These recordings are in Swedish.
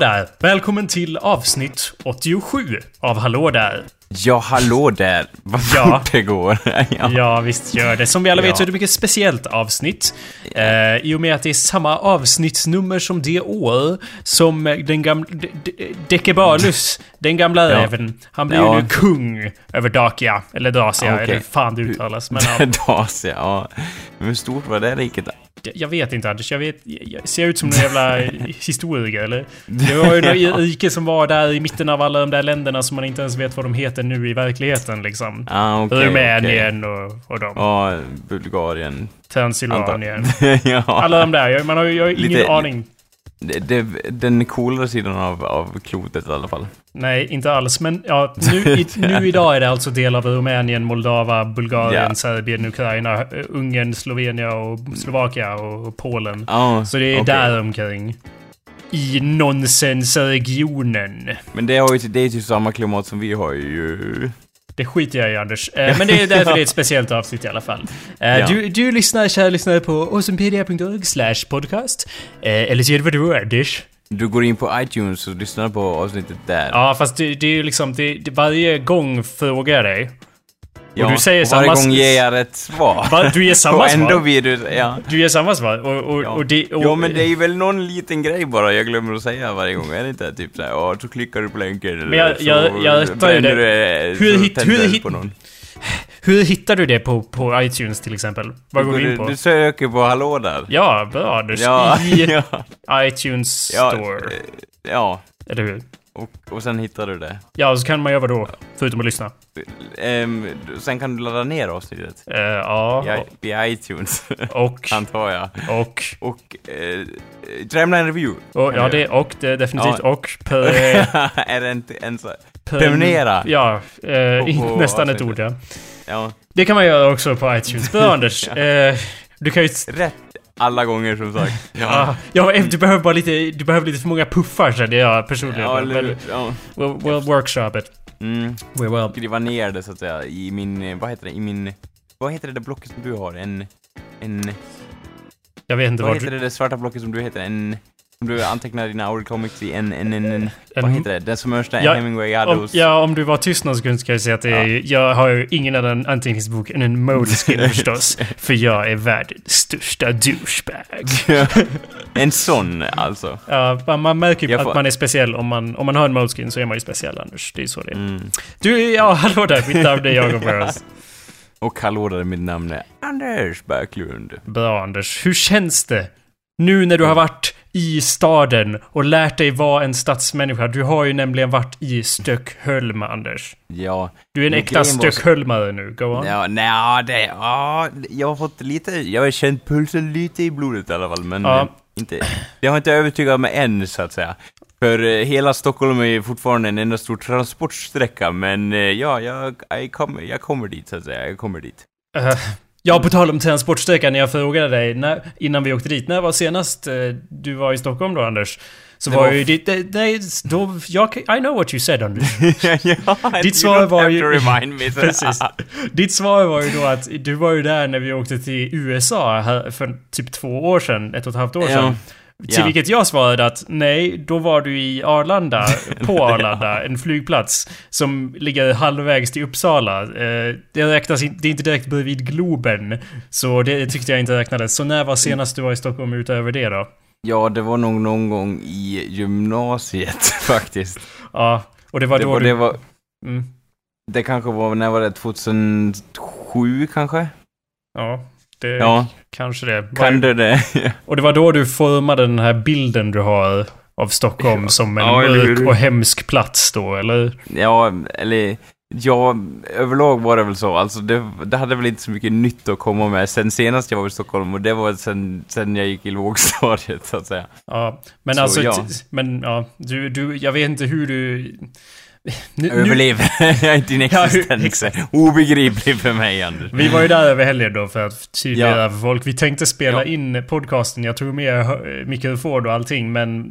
Hallå där! Välkommen till avsnitt 87 av Hallå där. Ja, hallå där! Vad Ja. fort det går. ja. Ja, visst gör det. Som vi alla vet Ja. så är det mycket speciellt avsnitt. Eh, I och med att det är samma avsnittsnummer som det år som den gamla... De- De- Dekebalus, den gamla räven, han Ja. ju kung över Dacia. Eller Dacia, Okej. eller hur fan det uttalas. Men ja, Dacia, ja. Men hur stort var det riket då? Jag vet inte Anders, jag vet... Jag ser ut som en jävla historiker eller? Det var ju något rike som var där i mitten av alla de där länderna som man inte ens vet vad de heter nu i verkligheten liksom. Ah, okej. Rumänien och, och de. Ja, Bulgarien. Transylvanien. ja. Alla de där. Jag, man har jag har ingen Lite- aning. Det, det, den coolare sidan av, av klotet i alla fall. Nej, inte alls. Men ja, nu, i, nu idag är det alltså del av Rumänien, Moldava, Bulgarien, Ja. Serbien, Ukraina, Ungern, Slovenien och Slovakien och Polen. Ja, Så det är okej. där omkring. I nonsensregionen. Men det, har ju, det är ju samma klimat som vi har ju. Det skiter jag i Anders. Eh, men det är därför det är ett speciellt avsnitt i alla fall. Eh, du, du lyssnar, kära lyssnare, på awesomepedia.org slash podcast. Eh, eller så gör du vad du Anders. Du går in på iTunes och lyssnar på avsnittet där. Ja, fast det, det är ju liksom, det, det, varje gång frågar jag dig. Ja, du säger och varje samma- gång ger jag rätt svar. Va, du ger samma och ändå blir du... Ja. Du ger samma svar. Och, och, Ja. och det, och, ja, men det är väl någon liten grej bara jag glömmer att säga varje gång. Är det inte typ såhär, ja, så klickar du på länken eller Men jag- så jag- jag rättar ju det. du, Hur hit- hur du hit- på någon. Hur hittar du det på, på iTunes till exempel? Vad går du in på? Du söker på hallå där. Ja, bra Anders. Ja, I ja, iTunes Store. eh, ja. Eller hur? Och, och sen hittar du det. Ja, så kan man göra då? Förutom att lyssna. Ehm, sen kan du ladda ner avsnittet. Eh, ja, I, I iTunes, och... antar jag. Och... Och eh, Tramline Review. och ja, det och det är definitivt. Ja. Och... Per, är det inte ens... Prenumerera. Ja, eh, På- på nästan ett avsnittet. ord ja. Ja, Det kan man göra också på iTunes. Bra Anders. Eh, du kan ju... rätt alla gånger som sagt. Ja, ja, du behöver bara lite, du behöver lite för många puffar kände jag personligen. Ja, eller? Ja. we'll, we'll workshop it. Mm. We will. Skriva ner det så att säga i min, vad heter det, i min, vad heter det där blocket som du har? En, en, Jag vet inte vad vad heter du... det där svarta blocket som du heter? En, som du antecknar dina Aurel Comics i? En, en, en, en, vad heter det? Den som Örsta Ja, Hemingway hade Om, hos... ja, om du var tyst någon sekund ska jag säga att det är, jag har ju ingen annan anteckningsbok än en Moleskine förstås. För jag är världens största douchebag. en sån alltså. Ja, man, man märker ju Jag att får- man är speciell. Om man, om man har en Moleskine så är man ju speciell Anders. Det är så det är. Mm. Du, ja hallå där. Mitt namn är Jakob Burrows. Och hallå där, mitt namn är Anders Backlund. Bra Anders. Hur känns det? Nu när du har varit i staden och lärt dig vara en stadsmänniska. Du har ju nämligen varit i Stockholm, Anders. Ja, Du är en äkta stockholmare nu. Go on. ja, nej, det, ja, jag har fått lite, jag har känt pulsen lite i blodet i alla fall, men Ja. eh, inte, det har inte övertygat mig än så att säga. För eh, hela Stockholm är fortfarande en enda stor transportsträcka, men eh, ja, jag, jag, kommer, jag kommer dit så att säga, jag kommer dit. Eh, ja, på tal om transportsträckan. När jag frågade dig när, innan vi åkte dit. När var senast eh, du var i Stockholm då, Anders? Så Det var var- ju ditt... det- Nej, då... Jag, I know what you said, Anders. ja, Ditt svar var ju- remind me. Precis. Ditt svar var ju då att du var ju där när vi åkte till USA här för typ två år sedan, ett och ett halvt år sedan. Till Ja. vilket jag svarade att nej, då var du i Arlanda, på Arlanda, en flygplats som ligger halvvägs till Uppsala. Eh, det räknas inte, det är inte direkt bredvid Globen, så det tyckte jag inte räknades. Så när var senast du var i Stockholm utöver det då? Ja, det var nog någon gång i gymnasiet faktiskt. Ja, och det var Det då var, du... det var, Mm, det kanske var, när var det? 2007 kanske? ja, det Ja, kanske det. kan det det? Och det var då du formade den här bilden du har av Stockholm Ja. som en Ja, mörk och hemsk plats då, eller? Ja, eller ja, överlag var det väl så. Alltså det, det hade väl inte så mycket nytt att komma med sen senast jag var i Stockholm och det var sen, sen jag gick i lågstadiet så att säga. Ja, men Så, alltså... ja. Men ja, du, du... Jag vet inte hur du... Nu, Överlever din Ja, existens. exakt. Obegriplig för mig, Anders. vi var ju där över helgen då för att tydliggöra Ja. för folk. Vi tänkte spela Ja. in podcasten. Jag tog med hö- mikrofon och allting, men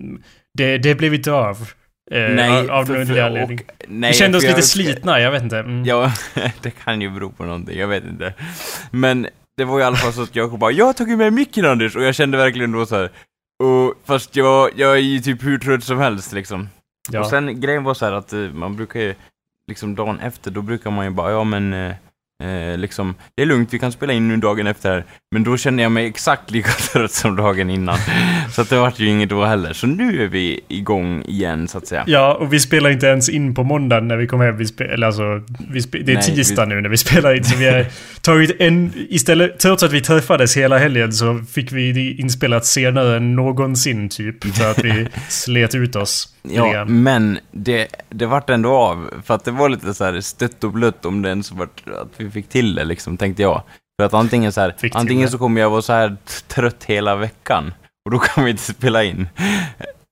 det, det blev inte av. Eh, av, av någon underlig anledning. nej, Vi kände oss lite jag- slitna, jag vet inte. Mm. Ja, det kan ju bero på någonting, jag vet inte. Men det var i alla fall så att jag bara 'Jag har tagit med micken Anders' och jag kände verkligen då så här. Och, fast jag, jag är ju typ hur trött som helst liksom. Ja. Och sen grejen var så här att eh, man brukar ju, liksom dagen efter, då brukar man ju bara, ja men eh, eh, liksom, det är lugnt, vi kan spela in nu dagen efter. Men då kände jag mig exakt lika trött som dagen innan. så att det vart ju inget då heller. Så nu är vi igång igen så att säga. Ja, och vi spelar inte ens in på måndagen när vi kommer hem. Vi spe- eller alltså, vi spe- det är Nej, tisdag vi- nu när vi spelar in. Så vi har tagit en... Istället, trots att vi träffades hela helgen så fick vi det inspelat senare än någonsin typ. För att vi slet ut oss. Ja, men det, det vart ändå av. För att det var lite så här stött och blött om det ens vart att vi fick till det liksom, tänkte jag. För att antingen så här, Fick antingen så kommer jag vara så här trött hela veckan. Och då kan vi inte spela in.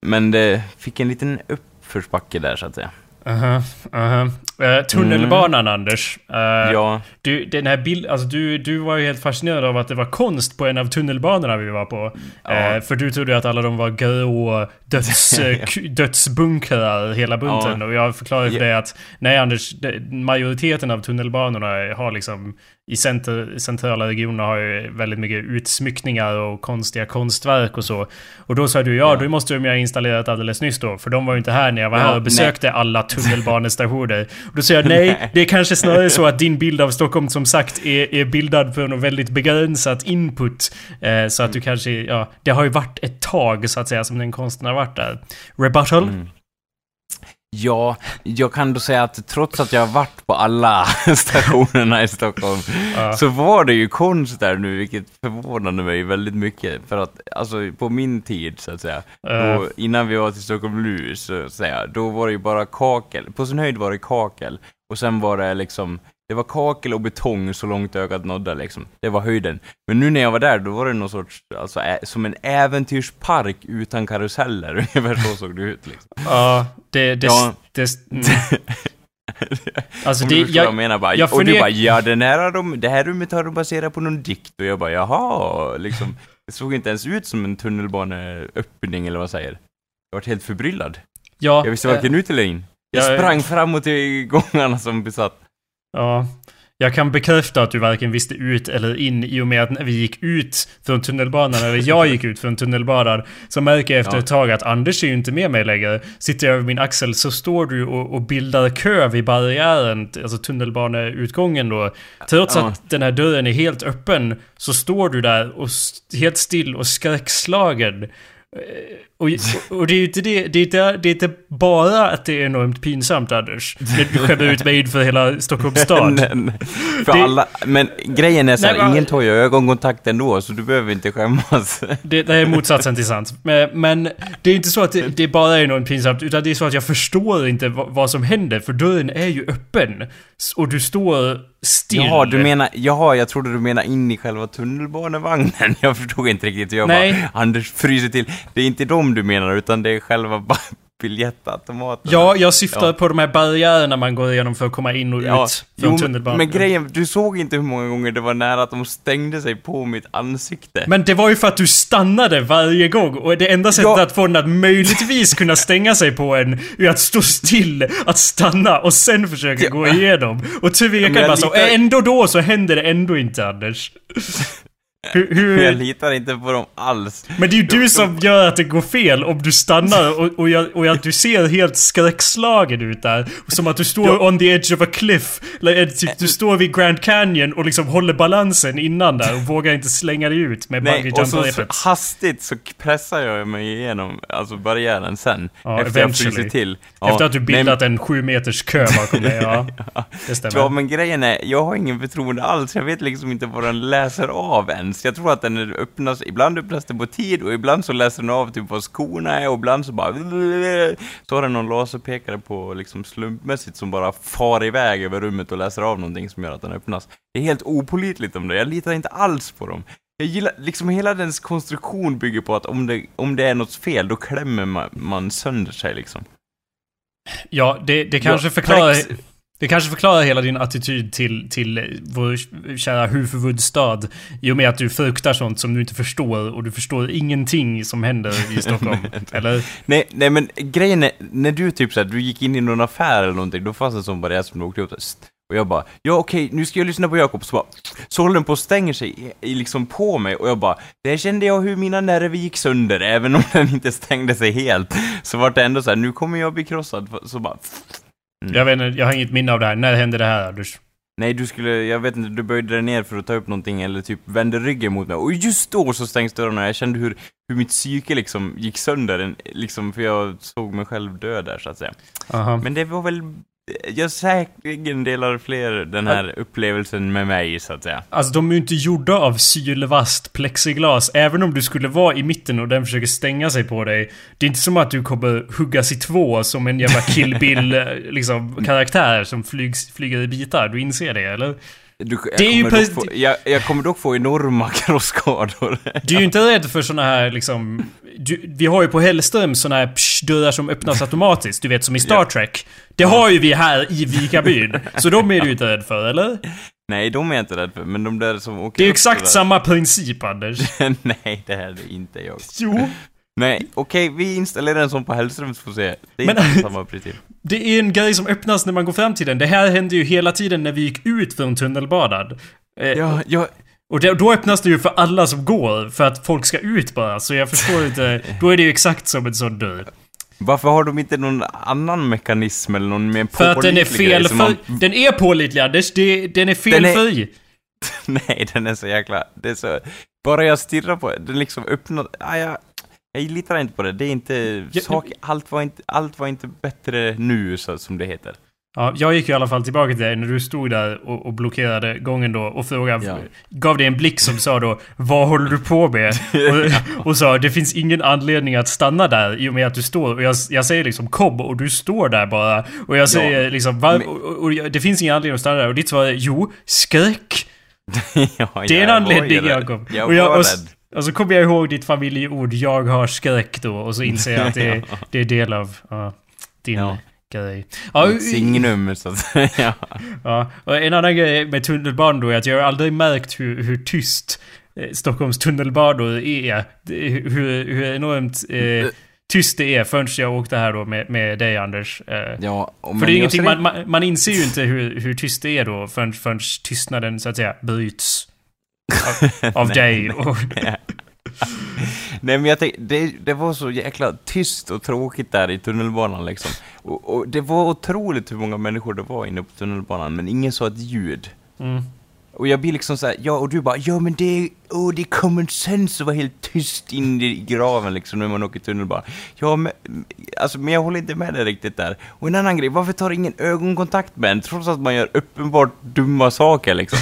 Men det fick en liten uppförsbacke där så att säga. Aha, aha. Eh, tunnelbanan Anders. Eh, Ja, Du, den här bild, alltså du, du var ju helt fascinerad av att det var konst på en av tunnelbanorna vi var på. Ja. Eh, för du trodde att alla de var grå döds, eh, dödsbunkrar hela bunten. Ja. Och jag förklarade för dig att nej Anders, majoriteten av tunnelbanorna har liksom i center, centrala regioner har ju väldigt mycket utsmyckningar och konstiga konstverk och så. Och då sa du ja, Ja. då måste de ju ha installerat alldeles nyss då. För de var ju inte här när jag var Ja, här och besökte alla tunnelbanestationer. Och då säger jag nej, det är kanske snarare så att din bild av Stockholm som sagt är, är bildad för något väldigt begränsat input. Eh, så att du kanske, ja, det har ju varit ett tag så att säga som den konsten har varit där. Rebuttal? Mm. Ja, jag kan då säga att trots att jag har varit på alla stationerna i Stockholm Ja. så var det ju konst där nu, vilket förvånade mig väldigt mycket. För att, alltså på min tid så att säga, Eh. då, innan vi var till Stockholm nu så att säga, då var det ju bara kakel. På sin höjd var det kakel. Och sen var det liksom, det var kakel och betong så långt ögat nådde liksom. Det var höjden. Men nu när jag var där, då var det någon sorts, alltså ä- som en äventyrspark utan karuseller. Ungefär så såg det ut liksom. Ja, det... det, Ja. det mm. Alltså Om det... du jag Jag, menar bara. jag och du bara, ja den här har de, det här rummet har de baserat på någon dikt. Och jag bara, jaha, liksom. Det såg inte ens ut som en tunnelbaneöppning eller vad jag säger. Jag var helt förbryllad. ja, Jag visste varken ut eller in. Jag jag- sprang framåt i gångarna som besatt. Ja. Jag kan bekräfta att du varken visste ut eller in i och med att när vi gick ut från tunnelbanan, eller jag gick ut från tunnelbanan, så märker jag efter ett tag att Anders är ju inte med mig längre. Sitter jag över min axel så står du och, och bildar kö vid barriären, alltså tunnelbaneutgången då. Trots Ja. att den här dörren är helt öppen så står du där och helt still och skräckslagen. Och, och, det är ju inte det, det är inte, det är inte bara att det är enormt pinsamt Anders. När du skämmer ut mig inför hela Stockholms stad. Men, för Det- alla, men grejen är så här, Nej, ingen tar ju ögonkontakt ändå, så du behöver inte skämmas. Det, det är motsatsen till sant. Men, men det är inte så att det, det bara är enormt pinsamt, utan det är så att jag förstår inte vad, vad som händer, för dörren är ju öppen. Och du står still. Jaha, du menar, jaha, jag trodde du menar in i själva tunnelbanevagnen. Jag förstod inte riktigt. Jag Nej. bara, Anders fryser till. Det är inte dem du menar, utan det är själva biljettautomaten. Ja, jag syftar Ja. på de här barriärerna man går igenom för att komma in och Ja, ut från tunnelbanan. men grejen, du såg inte hur många gånger det var nära att de stängde sig på mitt ansikte. Men det var ju för att du stannade varje gång och det enda sättet Ja. att få den att möjligtvis kunna stänga sig på en är att stå still, att stanna och sen försöka Ja. gå igenom. Och tveka Men jag bara så. litar- Ändå då så händer det ändå inte Anders. Hur, hur, Jag litar inte på dem alls. Men det är ju du som gör att det går fel om du stannar och, och, jag, och jag, du ser helt skräckslagen ut där. Som att du står on the edge of a cliff. Eller, typ, du står vid Grand Canyon och liksom håller balansen innan där och vågar inte slänga dig ut med Nej, och så, så hastigt så pressar jag mig igenom alltså barriären sen. Ja, efter jag eventually. fryser till. Efter att du bildat en sju meters kö bakom dig. Ja, det stämmer. Ja, men grejen är, jag har ingen förtroende alls. Jag vet liksom inte vad den läser av ens. Jag tror att den öppnas, ibland öppnas den på tid och ibland så läser den av typ vad skorna är och ibland så bara... Så har den någon laserpekare på liksom slumpmässigt som bara far iväg över rummet och läser av någonting som gör att den öppnas. Det är helt opålitligt om det. Jag litar inte alls på dem. Jag gillar, liksom hela dens konstruktion bygger på att om det, om det är något fel, då klämmer man, man sönder sig liksom. Ja, det, det kanske Ja, förklarar... Plex- Det kanske förklarar hela din attityd till, till vår kära huvudstad. I och med att du fruktar sånt som du inte förstår och du förstår ingenting som händer i Stockholm. Eller? Nej, nej men grejen är, när du typ såhär, du gick in i någon affär eller någonting, då fanns det en sån barriär som du åkte upp. Och jag bara, ja okej, nu ska jag lyssna på Jakob. Så bara, så håller den på och stänger sig liksom på mig och jag bara, där kände jag hur mina nerver gick sönder, även om den inte stängde sig helt. Så var det ändå så här, nu kommer jag bli krossad. Så bara, Mm. Jag vet inte, jag har inget minne av det här. När hände det här Anders? Nej, du skulle, jag vet inte, du böjde dig ner för att ta upp någonting eller typ vände ryggen mot mig och just då så stängs dörrarna jag kände hur, hur mitt psyke liksom gick sönder, liksom, för jag såg mig själv dö där så att säga. Aha. Men det var väl jag säkerligen delar fler den här upplevelsen med mig, så att säga. Alltså de är ju inte gjorda av sylvast plexiglas. Även om du skulle vara i mitten och den försöker stänga sig på dig. Det är inte som att du kommer huggas i två som en jävla Kill Bill liksom, karaktär som flygs, flyger i bitar. Du inser det, eller? Du, jag, Det är ju kommer precis- få, jag, jag kommer dock få enorma krosskador. Du är ju inte rädd för såna här liksom... Du, vi har ju på Hellström såna här psh, dörrar som öppnas automatiskt. Du vet som i Star. Trek. Det har ju vi här i Vikabyn. Så de är du inte rädd för, eller? Nej, de är jag inte rädd för, men de där som åker Det är ju exakt samma princip, Anders. Nej, det här är inte jag. Jo. Nej, okej, vi installerar en sån på Hellströms får se. Det är Men- inte samma princip. Det är en grej som öppnas när man går fram till den. Det här hände ju hela tiden när vi gick ut från tunnelbanan. Eh, Ja, jag, Och då öppnas det ju för alla som går, för att folk ska ut bara. Så jag förstår inte. Då är det ju exakt som en sån dörr. varför har de inte någon annan mekanism eller någon mer För att den är pålitlig fel för... man- Den är pålitlig Anders. Det, den är Den är- felfri. Nej, den är så jäkla... Det är så... Bara jag stirrar på den liksom öppnar... Ja, jag, jag litar inte på det. Det är inte... Ja, sak, allt, var inte allt var inte bättre nu, så, som det heter. Ja, jag gick ju i alla fall tillbaka till dig när du stod där och, och blockerade gången då och frågade, Ja. gav dig en blick som sa då Vad håller du på med? och, och sa det finns ingen anledning att stanna där i och med att du står och jag, jag säger liksom kom och du står där bara och jag säger liksom var, men- och, och, det finns ingen anledning att stanna där och ditt svar är jo, skräck. ja, Det är en jag anledning. Jakob. Jag jag- var rädd. Och så kommer jag ihåg ditt familjeord jag har skräck då och så inser jag att det, är- det är del av ja, din Ja. grej. Ja, signum, så att säga. Ja, och en annan grej med tunnelbanan då är att jag har aldrig märkt hur, hur tyst eh, Stockholms tunnelbanor är. Hur, hur enormt eh, tyst det är förrän jag åkte här då med, med dig Anders. Eh, Ja, för det är ingenting, man, man, man inser ju inte hur, hur tyst det är då förrän, förrän tystnaden så att säga bryts. Av, dig. Nej men jag tänkte, det, det var så jäkla tyst och tråkigt där i tunnelbanan liksom. Och, och det var otroligt hur många människor det var inne på tunnelbanan, men ingen sa ett ljud. Mm. Och jag blir liksom såhär, ja och du bara, ja men det är, oh, det är common sense att vara helt tyst in i graven liksom när man åker tunnelbana. Ja men, alltså men jag håller inte med dig riktigt där. Och en annan grej, varför tar ingen ögonkontakt med en trots att man gör uppenbart dumma saker liksom?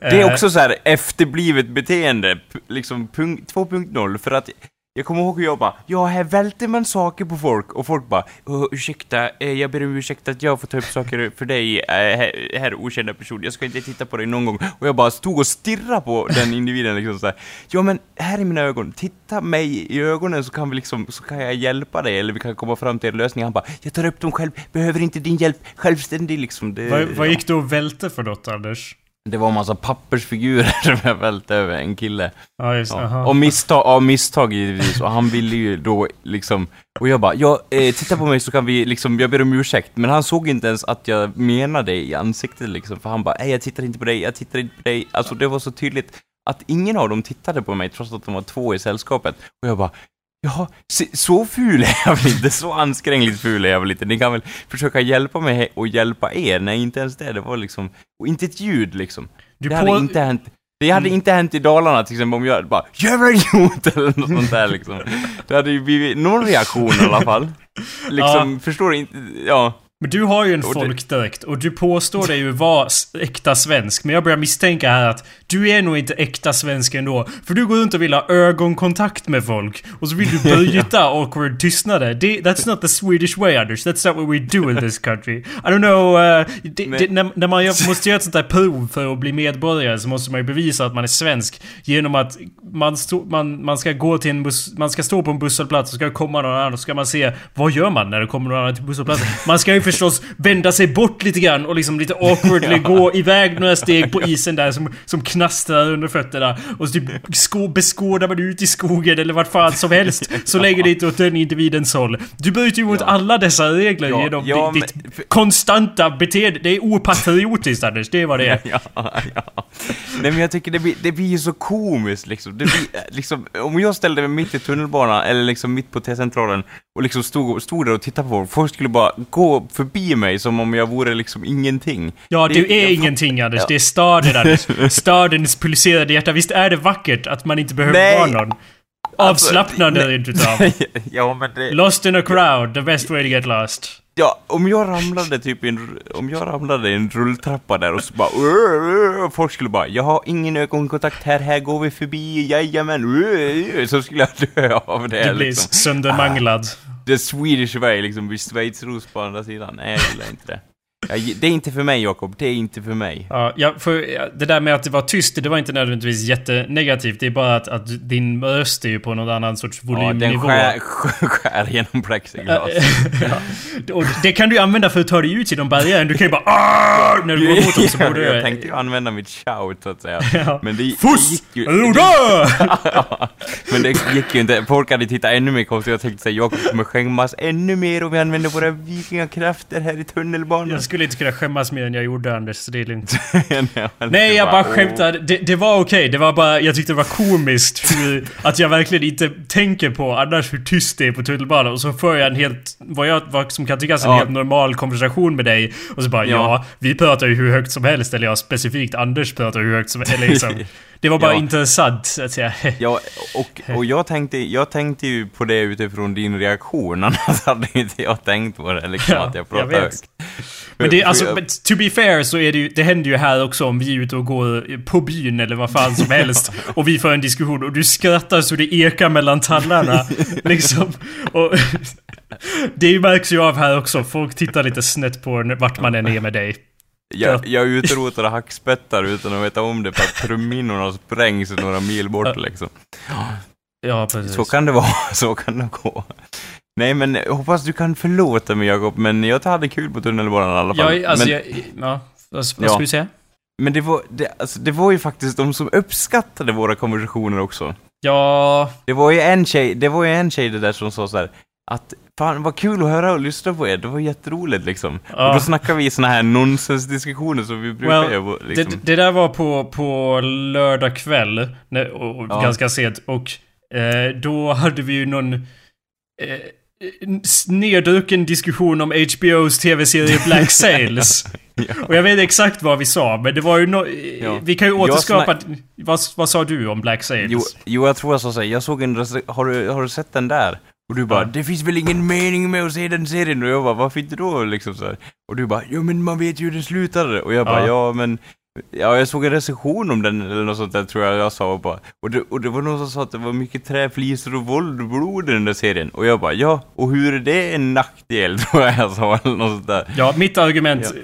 Det är Eh, också så här efterblivet beteende, liksom punkt, 2.0, för att jag kommer ihåg hur jag bara, ja här välter man saker på folk och folk bara, "Åh, ursäkta, eh, jag ber om ursäkt att jag får ta upp saker för dig, eh, här, här okända person, jag ska inte titta på dig någon gång. Och jag bara stod och stirrade på den individen liksom så här, ja men här är mina ögon, titta mig i ögonen så kan vi liksom, så kan jag hjälpa dig eller vi kan komma fram till en lösning. Han bara, jag tar upp dem själv, behöver inte din hjälp, självständig liksom. Det, vad, vad gick du och välte för något Anders? Det var en massa pappersfigurer som jag välte över en kille. Ja, just Ja. Och misstag, av misstag givetvis. Och han ville ju då liksom... Och jag bara, ja, eh, titta på mig så kan vi liksom, jag ber om ursäkt. Men han såg inte ens att jag menade i ansiktet liksom. För han bara, nej jag tittar inte på dig, jag tittar inte på dig. Alltså det var så tydligt att ingen av dem tittade på mig trots att de var två i sällskapet. Och jag bara, Se- så ful är jag väl inte, så anskrängligt ful är jag väl inte. Ni kan väl försöka hjälpa mig och hjälpa er? Nej, inte ens det. Det var liksom, och inte ett ljud liksom. Du det hade inte hänt. Det hade inte hänt i Dalarna till exempel om jag bara ”Jävla idiot” eller något sånt där liksom. Det hade ju blivit någon reaktion i alla fall. Liksom, förstår du inte? Ja. Men du har ju en folkdräkt och du påstår dig ju vara äkta svensk. Men jag börjar misstänka här att du är nog inte äkta svensk ändå. För du går runt och vill ha ögonkontakt med folk. Och så vill du bryta awkward tystnader. Det, that's not the Swedish way Anders. That's not what we do in this country. I don't know. Uh, det, det, när, när man gör, måste göra ett sånt där prov för att bli medborgare så måste man ju bevisa att man är svensk. Genom att man, stå, man, man ska gå till en buss, man ska stå på en busshållplats och ska komma någon annan och ska man se vad gör man när det kommer någon annan till busshållplatsen. Man ska ju förstås vända sig bort lite grann och liksom lite awkwardly gå iväg några steg på isen där som, som knastrar under fötterna. Och så typ beskådar man ut i skogen eller vart fan som helst. Så länge det inte åt den individens håll. Du bryter ju mot Ja. alla dessa regler Ja, genom ja, ditt men- för- konstanta beteende. Det är opatriotiskt Anders, det är vad det är. Ja, ja. Nej men jag tycker det blir, det blir ju så komiskt liksom. Det blir, liksom. Om jag ställde mig mitt i tunnelbanan eller liksom mitt på T-centralen och liksom stod, stod där och tittade på folk, folk skulle bara gå förbi mig som om jag vore liksom ingenting. Ja, Det- du är jag- ingenting Anders. Ja. Det är staden Anders. Stadens pulserande hjärta. Visst är det vackert att man inte behöver Nej. vara någon? Avslappnande rent utav. ja men det... Lost in a crowd, the best way to get lost. Ja, om jag ramlade typ i en, om jag ramlade i en rulltrappa där och så bara "Åh, åh", folk skulle bara jag har ingen ögonkontakt här, här går vi förbi, jajamän, åh", så skulle jag dö av det Du blir liksom. söndermanglad. The Swedish way, liksom blir schweizros på andra sidan. Nej, jag gillar inte det. Det är inte för mig Jakob, det är inte för mig. Ja, ja, för det där med att det var tyst, det var inte nödvändigtvis jättenegativt. Det är bara att, att din röst är ju på någon annan sorts Ja, den volymnivå. skär, skär, genom plexiglas. ja. Och det kan du använda för att ta dig ut genom barriären. Du kan ju bara när du går mot dem så borde jag tänkte ju använda mitt shout så att säga. Ja. Men det, gick ju... Men det gick ju inte. Folk hade tittat ännu mer konstigt. Jag tänkte säga Jakob kommer skämmas ännu mer om vi använder våra vikingakrafter här i tunnelbanan. Skulle inte kunna skämmas mer än jag gjorde Anders, så det är lugnt. Nej, jag bara skämtade. Det, det var okej. Det var bara, jag tyckte det var komiskt hur, att jag verkligen inte tänker på annars hur tyst det är på tunnelbanan. Och så för jag en helt, vad, jag, vad som kan tyckas en Ja. helt normal konversation med dig. Och så bara, ja. Ja. vi pratar ju hur högt som helst. Eller ja, specifikt Anders pratar hur högt som helst. Liksom. Det var bara Ja. intressant, så att säga. Ja, och, och jag, tänkte, jag tänkte ju på det utifrån din reaktion, annars hade inte jag tänkt på det, liksom Ja, att jag jag pratar vet. högt. Men det, För alltså, jag- to be fair så är det ju, det händer ju här också om vi är ute och går på byn eller vad fan som helst. Och vi får en diskussion och du skrattar så det ekar mellan tallarna. liksom. Och det märks ju av här också. Folk tittar lite snett på vart man än är med dig. Jag, jag utrotar hackspettar utan att veta om det för att trumhinnorna sprängs några mil bort liksom. Ja, precis. Så kan det vara, så kan det gå. Nej men jag hoppas du kan förlåta mig Jakob, men jag hade kul på tunnelbanan i alla fall. Ja, alltså, men, jag, ja, vad, vad Ja. ska du säga? men det var, det, alltså, det var ju faktiskt de som uppskattade våra konversationer också. Ja, Det var ju en tjej, det var ju en tjej det där som sa så här att fan vad kul att höra och lyssna på er, det var jätteroligt liksom. Ja. Och då snackar vi såna här nonsensdiskussioner som vi brukar Well, göra. det, Liksom. det där var på, på lördag kväll. när- Och, och Ja. Ganska sent. Och eh, då hade vi ju någon... Eh, en snedrucken diskussion om HBOs tv-serie Black Sails. Och jag vet exakt vad vi sa, men det var ju no Ja. Vi kan ju återskapa... Vad, vad sa du om Black Sails? Jo, jo, jag tror jag sa så här, jag såg en har du, har du sett den där? Och du bara, Ja. det finns väl ingen mening med att se den serien? Och jag bara, varför inte då? Liksom så här. Och du bara, jo men man vet ju hur den slutade. Och jag bara, Ja. ja, men Ja, jag såg en recension om den eller något sånt där tror jag jag sa och bara. Och det, och det var någon som sa att det var mycket träflisor och våld och blod i den där serien. Och jag bara, ja, och hur är det en nackdel? Tror jag jag sa eller något sånt där. Ja, mitt argument...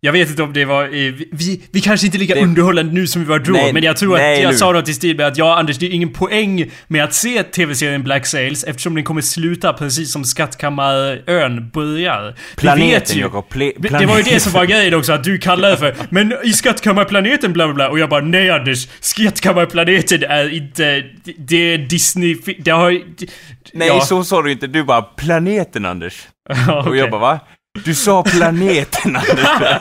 Jag vet inte om det var... eh, Vi, vi, kanske inte är lika Det- underhållande nu som vi var då, Nej, men jag tror nej, att jag nu. sa något i stil med att ja, Anders, det är ingen poäng med att se tv-serien Black Sails eftersom den kommer sluta precis som Skattkammarön börjar. Vi vet Planeten, ju- Jakob. Ple- Det var ju det som var grejen också, att du kallade det för Men i Skattkammarplaneten bla bla bla och jag bara nej Anders, Skattkammarplaneten är inte... Det är Disney... Det har... Nej, ja. så sa du inte. Du bara, planeten Anders. Ja, Och okej. jag bara, va? Du sa planeten Anders.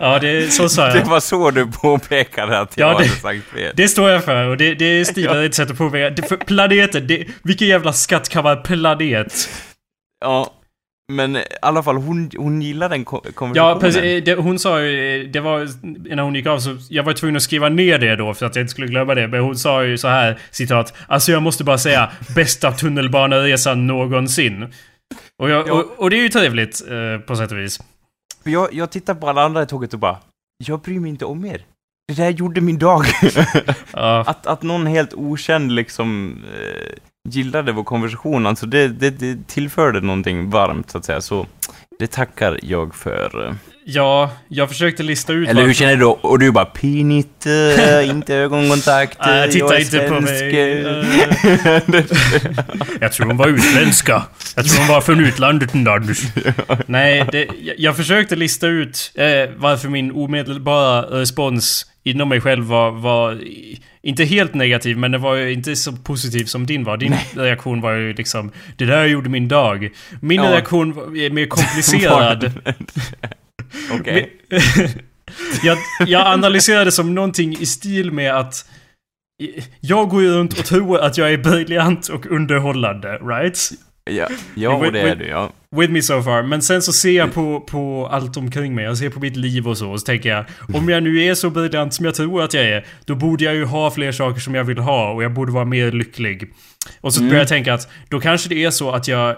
Ja, det, så sa jag. Det var så du påpekade att jag Ja, det- hade sagt fel. Det står jag för och det, det är stiligt ett sätt att påpeka. Det- För planeten, det, vilken jävla skattkammarplanet. Ja, men i alla fall hon, hon gillar den ko- Ja, konversationen. precis. Det, hon sa ju, det var när hon gick av så, jag var tvungen att skriva ner det då för att jag inte skulle glömma det. Men hon sa ju så här, citat. Alltså jag måste bara säga, bästa tunnelbaneresan någonsin. Och, jag, Ja. och, och det är ju trevligt eh, på sätt och vis. Jag, jag tittar på alla andra i tåget och bara, jag bryr mig inte om er. Det där gjorde min dag. Ja, att, att någon helt okänd liksom eh, gillade vår konversation, alltså det, det, det tillförde någonting varmt så att säga. Så det tackar jag för. Ja, jag försökte lista ut Eller hur varför- känner du då? Och du bara pinigt, inte ögonkontakt, Nej, jag titta är inte på mig. Eh, jag tror hon var utländska. Jag tror hon var från utlandet där. Nej, det, jag, försökte lista ut eh, varför min omedelbara respons inom mig själv var, var inte helt negativ, men det var ju inte så positiv som din var. Din reaktion var ju liksom Det där gjorde min dag. Min Ja. reaktion var- mer komplicerad. Okej. jag, jag analyserade som någonting i stil med att jag går ju runt och tror att jag är briljant och underhållande, right? Ja, ja och det är du, ja. With me so far. Men sen så ser jag på, på allt omkring mig. Jag ser på mitt liv och så. Och så tänker jag, om jag nu är så briljant som jag tror att jag är, då borde jag ju ha fler saker som jag vill ha och jag borde vara mer lycklig. Och så börjar jag tänka att då kanske det är så att jag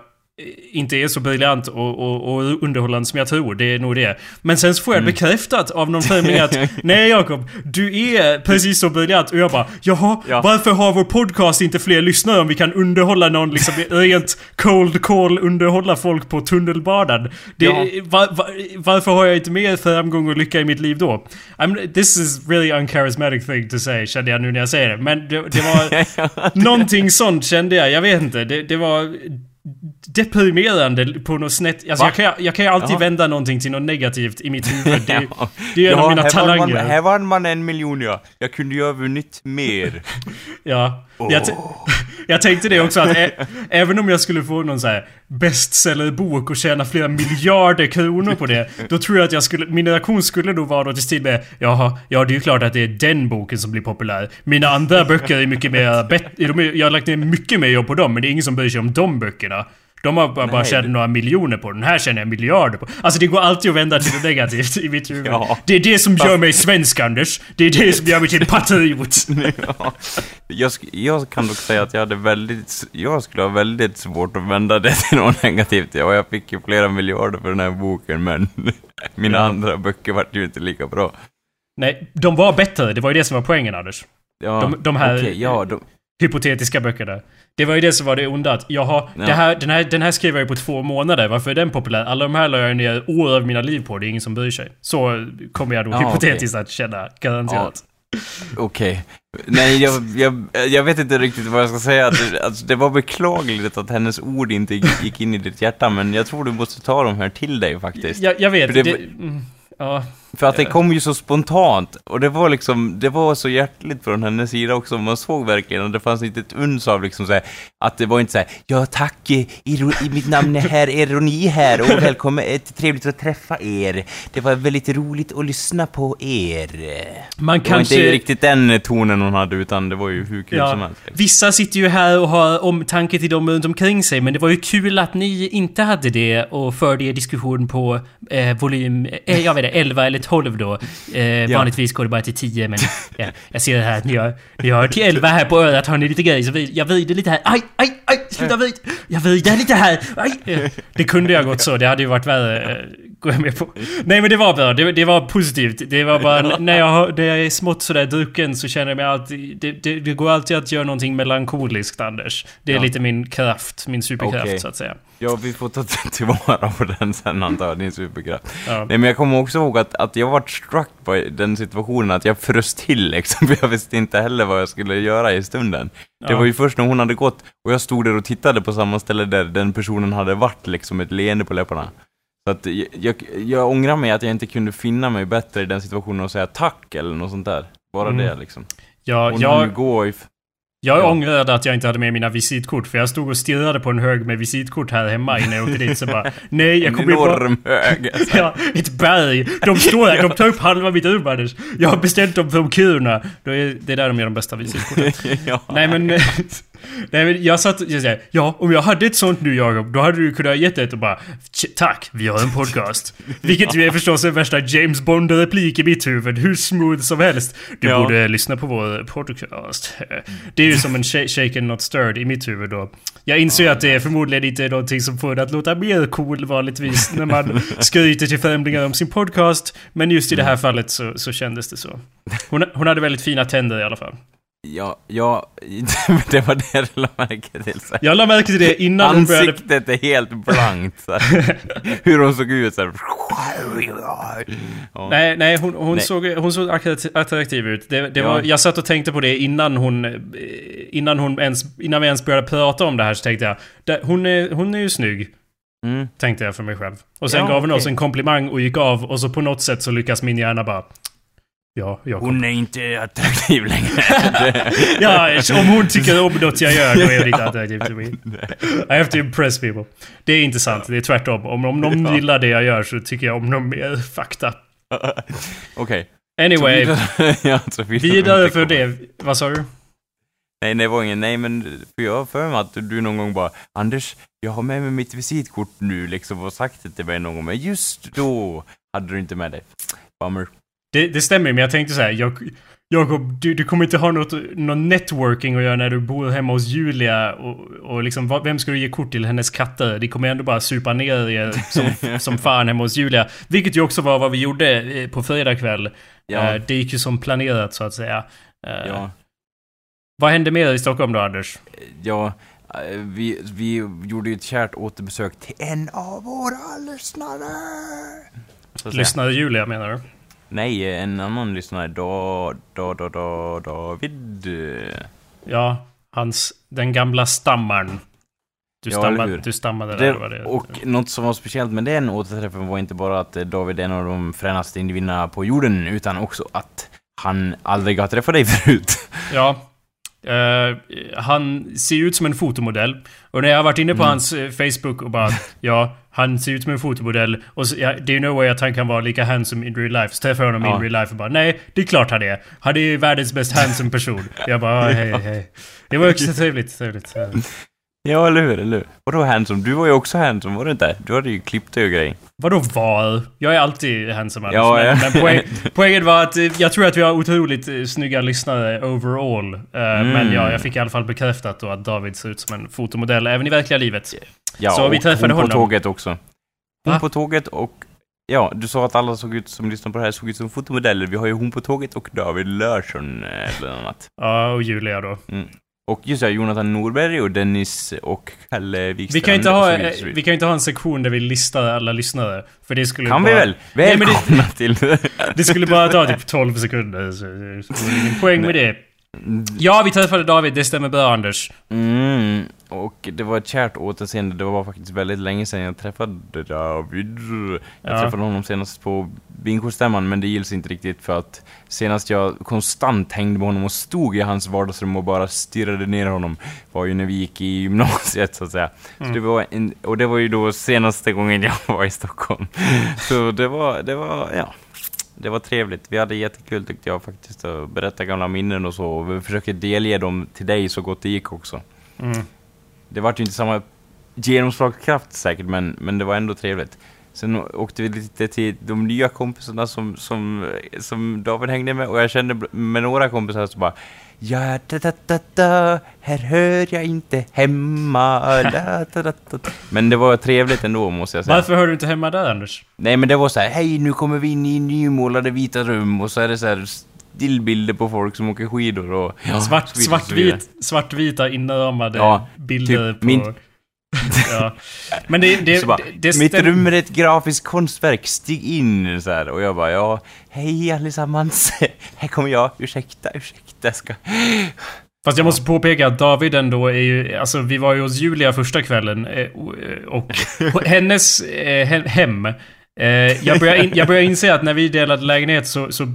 inte är så briljant och, och, och underhållande som jag tror. Det är nog det. Men sen så får jag bekräftat av någon främling att Nej Jakob, du är precis så briljant. Och jag bara Jaha, Ja. varför har vår podcast inte fler lyssnare om vi kan underhålla någon liksom rent cold call underhålla folk på tunnelbanan? Det, Ja. va, va, varför har jag inte mer framgång och lycka i mitt liv då? I'm, this is really uncharismatic thing to say, kände jag nu när jag säger det. Men det, det var... Någonting sånt kände jag, jag vet inte. Det, det var deprimerande på något snett. Alltså Va? jag kan, jag kan ju alltid Jaha. vända någonting till något negativt i mitt huvud. Det, Ja. det är en av mina här vann talanger. Man, här vann man en miljon ja. Jag kunde ju ha vunnit mer. Ja. Jag, t- jag tänkte det också att ä- även om jag skulle få någon så här bestsellerbok och tjäna flera miljarder kronor på det. Då tror jag att jag skulle, min reaktion skulle nog vara något i stil med Jaha, ja det är ju klart att det är den boken som blir populär. Mina andra böcker är mycket mer bet- Jag har lagt ner mycket mer jobb på dem men det är ingen som bryr sig om de böckerna. De har bara, bara tjänat några miljoner på den. här tjänar jag miljarder på. Alltså det går alltid att vända till det negativt i mitt huvud. Ja. Det är det som gör mig svensk Anders. Det är det som gör mig till patriot. ja. jag, jag kan dock säga att jag hade väldigt, jag skulle ha väldigt svårt att vända det till något negativt. Ja, jag fick ju flera miljarder för den här boken, men mina Ja. andra böcker vart ju inte lika bra. Nej, de var bättre. Det var ju det som var poängen Anders. Ja, De- de här- okej, ja, de, Hypotetiska böckerna. Det var ju det som var det onda att, jaha, Ja. det här, den, här, den här skrev jag ju på två månader. Varför är den populär? Alla de här la jag ner år av mina liv på. Det är ingen som bryr sig. Så kommer jag då Ja, hypotetiskt att känna, garanterat. Okej. Nej, jag, jag, jag vet inte riktigt vad jag ska säga. Att, alltså, det var beklagligt att hennes ord inte gick in i ditt hjärta, men jag tror du måste ta de här till dig faktiskt. Jag, jag vet. Det, det- mm, ja. För att det kom ju så spontant, och det var liksom, det var så hjärtligt från hennes sida också, man såg verkligen, och det fanns inte ett uns av liksom såhär, att det var inte såhär, ja tack, eh, iro, i mitt namn är här, Ironi här, och välkommen, eh, trevligt att träffa er. Det var väldigt roligt att lyssna på er. Man Det var kanske... inte riktigt den tonen hon hade, utan det var ju hur kul som Ja, helst. liksom. vissa sitter ju här och har omtanke till dem runt omkring sig, men det var ju kul att ni inte hade det och förde er diskussion på eh, volym, eh, jag vet inte, 11 eller 12 då. Eh, Vanligtvis går det bara till 10, men ja, jag ser här att ni har, ni har till 11 här på örat, har ni lite grejer, så jag vrider lite här. Aj, aj, aj, sluta vid! Jag vrider lite här, aj! Det kunde jag gått så, det hade ju varit värre, eh, går jag med på. Nej men det var bra, det, det var positivt. Det var bara, när jag, när jag är smått sådär drucken så känner jag mig alltid, det, det, det går alltid att göra någonting melankoliskt Anders. Det är Ja. lite min kraft, min superkraft Okej. så att säga. Ja, vi får ta tillvara på den sen antar jag, din superkraft. Ja. Nej, men jag kommer också ihåg att, att jag var struck på den situationen, att jag frös till liksom, för jag visste inte heller vad jag skulle göra i stunden. Det Ja. var ju först när hon hade gått, och jag stod där och tittade på samma ställe där den personen hade varit, liksom ett leende på läpparna. Så att jag, jag, ångrar mig att jag inte kunde finna mig bättre i den situationen och säga tack eller något sånt där. Bara Mm. det liksom. Ja, Och jag, går jag ja. ångrade att jag inte hade med mina visitkort, för jag stod och stirrade på en hög med visitkort här hemma innan jag åkte dit, så bara Nej, jag En kommer ju bara... enorm hög. alltså. Ja, ett berg. De står här, de tar upp halva mitt rum Anders. Jag har beställt dem från Kiruna. Det är där de gör de bästa visitkorten. ja. Nej men... Nej men jag satt jag säger, ja om jag hade ett sånt nu Jakob, då hade du kunnat gett ett och bara "Tj- Tack, vi har en podcast. Vilket ju är förstås en värsta James Bond-replik i mitt huvud, hur smooth som helst. Du Ja. borde lyssna på vår podcast. Det är ju som en sh- shaken not stirred i mitt huvud då. Jag inser att det är förmodligen inte någonting som får en att låta mer cool vanligtvis när man skryter till främlingar om sin podcast. Men just i det här fallet så, så kändes det så. Hon, hon hade väldigt fina tänder i alla fall. Ja, ja, det var det jag lade märke till. Så. Jag la märke till det innan hon började... Ansiktet är helt blankt. Så. Hur hon såg ut så här. Ja. Nej, nej, hon, hon, Nej. Såg, hon såg attraktiv- ut. Det, det Ja. var, jag satt och tänkte på det innan hon... Innan hon ens... Innan vi ens började prata om det här så tänkte jag... Hon, är, hon är ju snygg. Mm. Tänkte jag för mig själv. Och sen Ja, gav hon oss okej. en komplimang och gick av. Och så på något sätt så lyckas min hjärna bara... Ja, jag Hon är inte attraktiv längre. Ja, om hon tycker om något jag gör, då är det inte attraktivt. I have to impress people. Det är inte sant, det är tvärtom. Om, om någon gillar det jag gör så tycker jag om någon mer fakta. Okej. Anyway, vidare- för det. Vad sa du? Nej, det var ingen, nej men för jag har för mig att du någon gång bara Anders, jag har med mig mitt visitkort nu liksom och sagt det till mig någon gång, men just då hade du inte med dig. Bummer. Det, det stämmer, men jag tänkte så här. Jag, Jakob, du, du kommer inte ha något, någon networking att göra när du bor hemma hos Julia och, och liksom, vem ska du ge kort till? Hennes katter? Det kommer ändå bara supa ner er som, som fan hemma hos Julia. Vilket ju också var vad vi gjorde eh, på fredag kväll. Ja, Eh, Det gick ju som planerat så att säga. Eh, ja, Vad hände mer i Stockholm då, Anders? ja. Vi, vi gjorde ju ett kärt återbesök till en av våra lyssnare. Lyssnade Julia menar du? Nej, en annan lyssnare, da, da, da, da, David. Ja, hans... Den gamla stammaren. Du, Ja, stammade, du stammade där, Det, var det. och något som var speciellt med den återträffen var inte bara att eh, David är en av de fränaste individerna på jorden, utan också att han aldrig har träffat dig förut. Ja. Eh, han ser ut som en fotomodell. Och när jag har varit inne på Mm. hans eh, Facebook och bara Ja, han ser ut som en fotomodell. Och så, ja, det är no way att han kan vara lika handsome in real life. Så träffar jag honom Ja. in real life och bara Nej, det är klart han är. Han är ju världens mest handsome person. Jag bara "Ah, hej, hej. Det var också trevligt, trevligt. Ja, eller hur? Eller hur? Vadå handsome? Du var ju också handsome, var du inte? Du hade ju klippt dig och grej. Vadå var? Jag är alltid handsome Anders. Ja, ja. men poäng, poängen var att eh, jag tror att vi har otroligt eh, snygga lyssnare overall. Mm. Men ja, jag fick i alla fall bekräftat då att David ser ut som en fotomodell även i verkliga livet. Ja, Så vi träffade hon honom. på tåget också. Hon Va? på tåget och... Ja, du sa att alla såg ut som lyssnar på det här såg ut som fotomodeller. Vi har ju hon på tåget och David Larsson bland annat. Ja, och Julia då. Och just det, Jonathan Norberg och Dennis och Kalle Wikstrand. Vi kan, inte och ha, vi kan inte ha en sektion där vi listar alla lyssnare. För det skulle Kan bara, vi väl? Nej, men det- Välkomna till... Det skulle bara ta typ 12 sekunder. Så, så ingen poäng med det. Ja, vi träffade David. Det stämmer bra Anders. Mm, och det var ett kärt återseende. Det var faktiskt väldigt länge sedan jag träffade David. Jag Ja. träffade honom senast på Bingårdsstämman, men det gills inte riktigt för att senast jag konstant hängde med honom och stod i hans vardagsrum och bara stirrade ner honom var ju när vi gick i gymnasiet så att säga. Mm. Så det var en, och det var ju då senaste gången jag var i Stockholm. Så det var, det var, ja. Det var trevligt. Vi hade jättekul tyckte jag faktiskt att berätta gamla minnen och så. Vi försökte delge dem till dig så gott det gick också. Mm. Det var ju inte samma genomslagskraft säkert, men, men det var ändå trevligt. Sen åkte vi lite till de nya kompisarna som, som, som David hängde med och jag kände med några kompisar så bara Ja, da, da, da, da, här hör jag inte hemma. Da, da, da, da. Men det var trevligt ändå måste jag säga. Varför hör du inte hemma där Anders? Nej men det var så här, hej nu kommer vi in i nymålade vita rum och så är det så här stillbilder på folk som åker skidor och... Ja, Svart, vidare. svartvit, svartvita inramade Ja, bilder typ på... min- ja. Men det... det, bara, det, det mitt rum är ett grafiskt konstverk, stig in så här. Och jag bara, ja, hej allesammans. här kommer jag, ursäkta, ursäkta, jag ska... Fast jag måste påpeka att David ändå är ju... Alltså vi var ju hos Julia första kvällen eh, och, och på hennes eh, he- hem. Eh, jag, börjar in, jag börjar inse att när vi delade lägenhet så, så...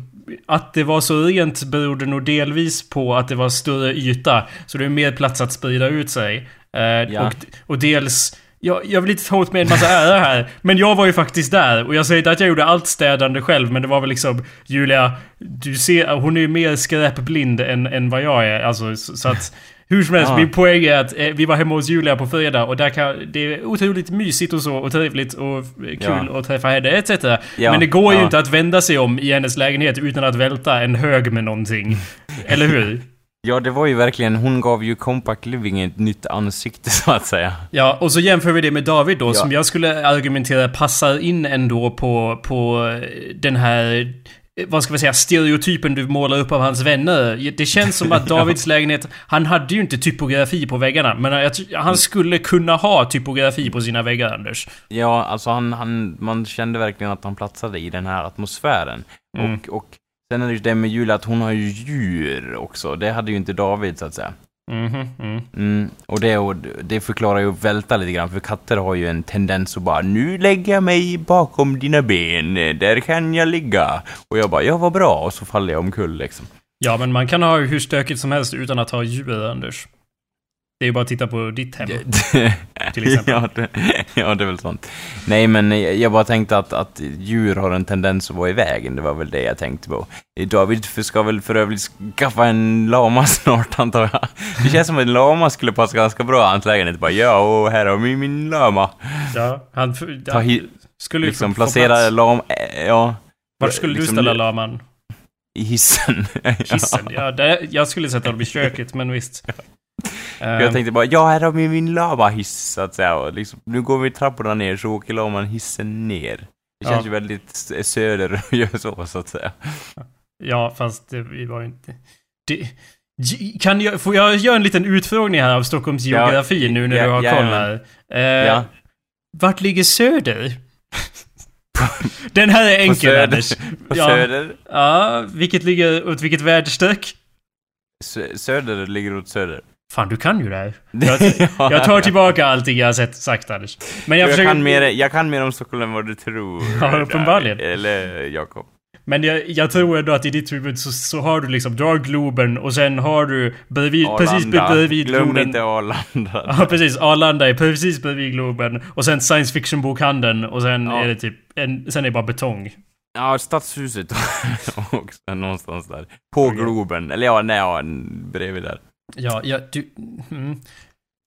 Att det var så rent berodde nog delvis på att det var större yta. Så det är mer plats att sprida ut sig. Eh, Ja. och, och dels... Jag, jag vill inte ta åt mig en massa ära här, men jag var ju faktiskt där. Och jag säger inte att jag gjorde allt städande själv, men det var väl liksom... Julia, du ser, hon är ju mer skräpblind än, än vad jag är. Alltså, så, så att... Hur som helst, Ja. min poäng är att eh, vi var hemma hos Julia på fredag och där kan, det är otroligt mysigt och så och trevligt och eh, kul Ja. att träffa henne etc. Ja, Men det går ju ja. inte att vända sig om i hennes lägenhet utan att välta en hög med någonting. Eller hur? Ja, det var ju verkligen, hon gav ju Compact Living ett nytt ansikte så att säga. Ja, och så jämför vi det med David då, Ja. som jag skulle argumentera passar in ändå på, på den här vad ska vi säga, stereotypen du målar upp av hans vänner. Det känns som att Davids lägenhet, han hade ju inte typografi på väggarna, men han skulle kunna ha typografi på sina väggar, Anders. Ja, alltså han, han, man kände verkligen att han platsade i den här atmosfären. Mm. Och, och sen är det ju det med Julia, att hon har ju djur också. Det hade ju inte David, så att säga. Mhm, mm. Mm, och det, och det förklarar ju välta lite grann, för katter har ju en tendens att bara Nu lägger jag mig bakom dina ben, där kan jag ligga. Och jag bara, ja vad bra, och så faller jag omkull liksom. Ja, men man kan ha hur stökigt som helst utan att ha djur, Anders. Det är ju bara att titta på ditt hem. Till exempel. ja, det, ja, det är väl sånt. Nej, men jag bara tänkte att, att djur har en tendens att vara i vägen, det var väl det jag tänkte på. David ska väl för övrigt skaffa en lama snart, antar jag. Det känns som att en lama skulle passa ganska bra i hans lägenhet. Bara, ja, och här har vi min lama. Ja, han... Ta hi- skulle ju liksom få- placera plats. lam... eh, Ja. Vart skulle liksom, du ställa laman? I hissen. Hissen? Ja, det, jag skulle sätta dem i köket, men visst. Jag Eh, tänkte bara, ja här har vi min lavahiss så att säga. Och liksom, nu går vi trapporna ner så åker laman hissen ner. Det känns Ja. ju väldigt s- söder att göra så, så att säga. Ja, fast det var ju inte... Det, kan jag, får jag göra en liten utfrågning här av Stockholms Ja, geografi nu när ja, du har ja, koll ja. här? Eh, Ja. Vart ligger Söder? Den här är På enkel, söder. Anders. På Ja. söder, Ja, vilket ligger åt vilket väderstreck? sö- söder ligger åt söder. Fan, du kan ju det här. Jag, jag tar tillbaka allting jag har sett, sagt, Anders. Men jag, Jag, försöker... kan mer, jag kan mer om Stockholm än vad du tror. Ja, uppenbarligen. Eller Jakob. Men jag, jag tror ändå att i ditt huvud så, så har du liksom, du har Globen och sen har du bredvid, precis Arlanda. bredvid Glöm Globen. inte Arlanda. Ja, precis. Arlanda är precis bredvid Globen. Och sen science fiction-bokhandeln. Och sen Ja. är det typ... En, sen är det bara betong. Ja, Stadshuset också, någonstans där. På. Globen. Eller ja, nej, ja, bredvid där. Ja, ja, du... Mm.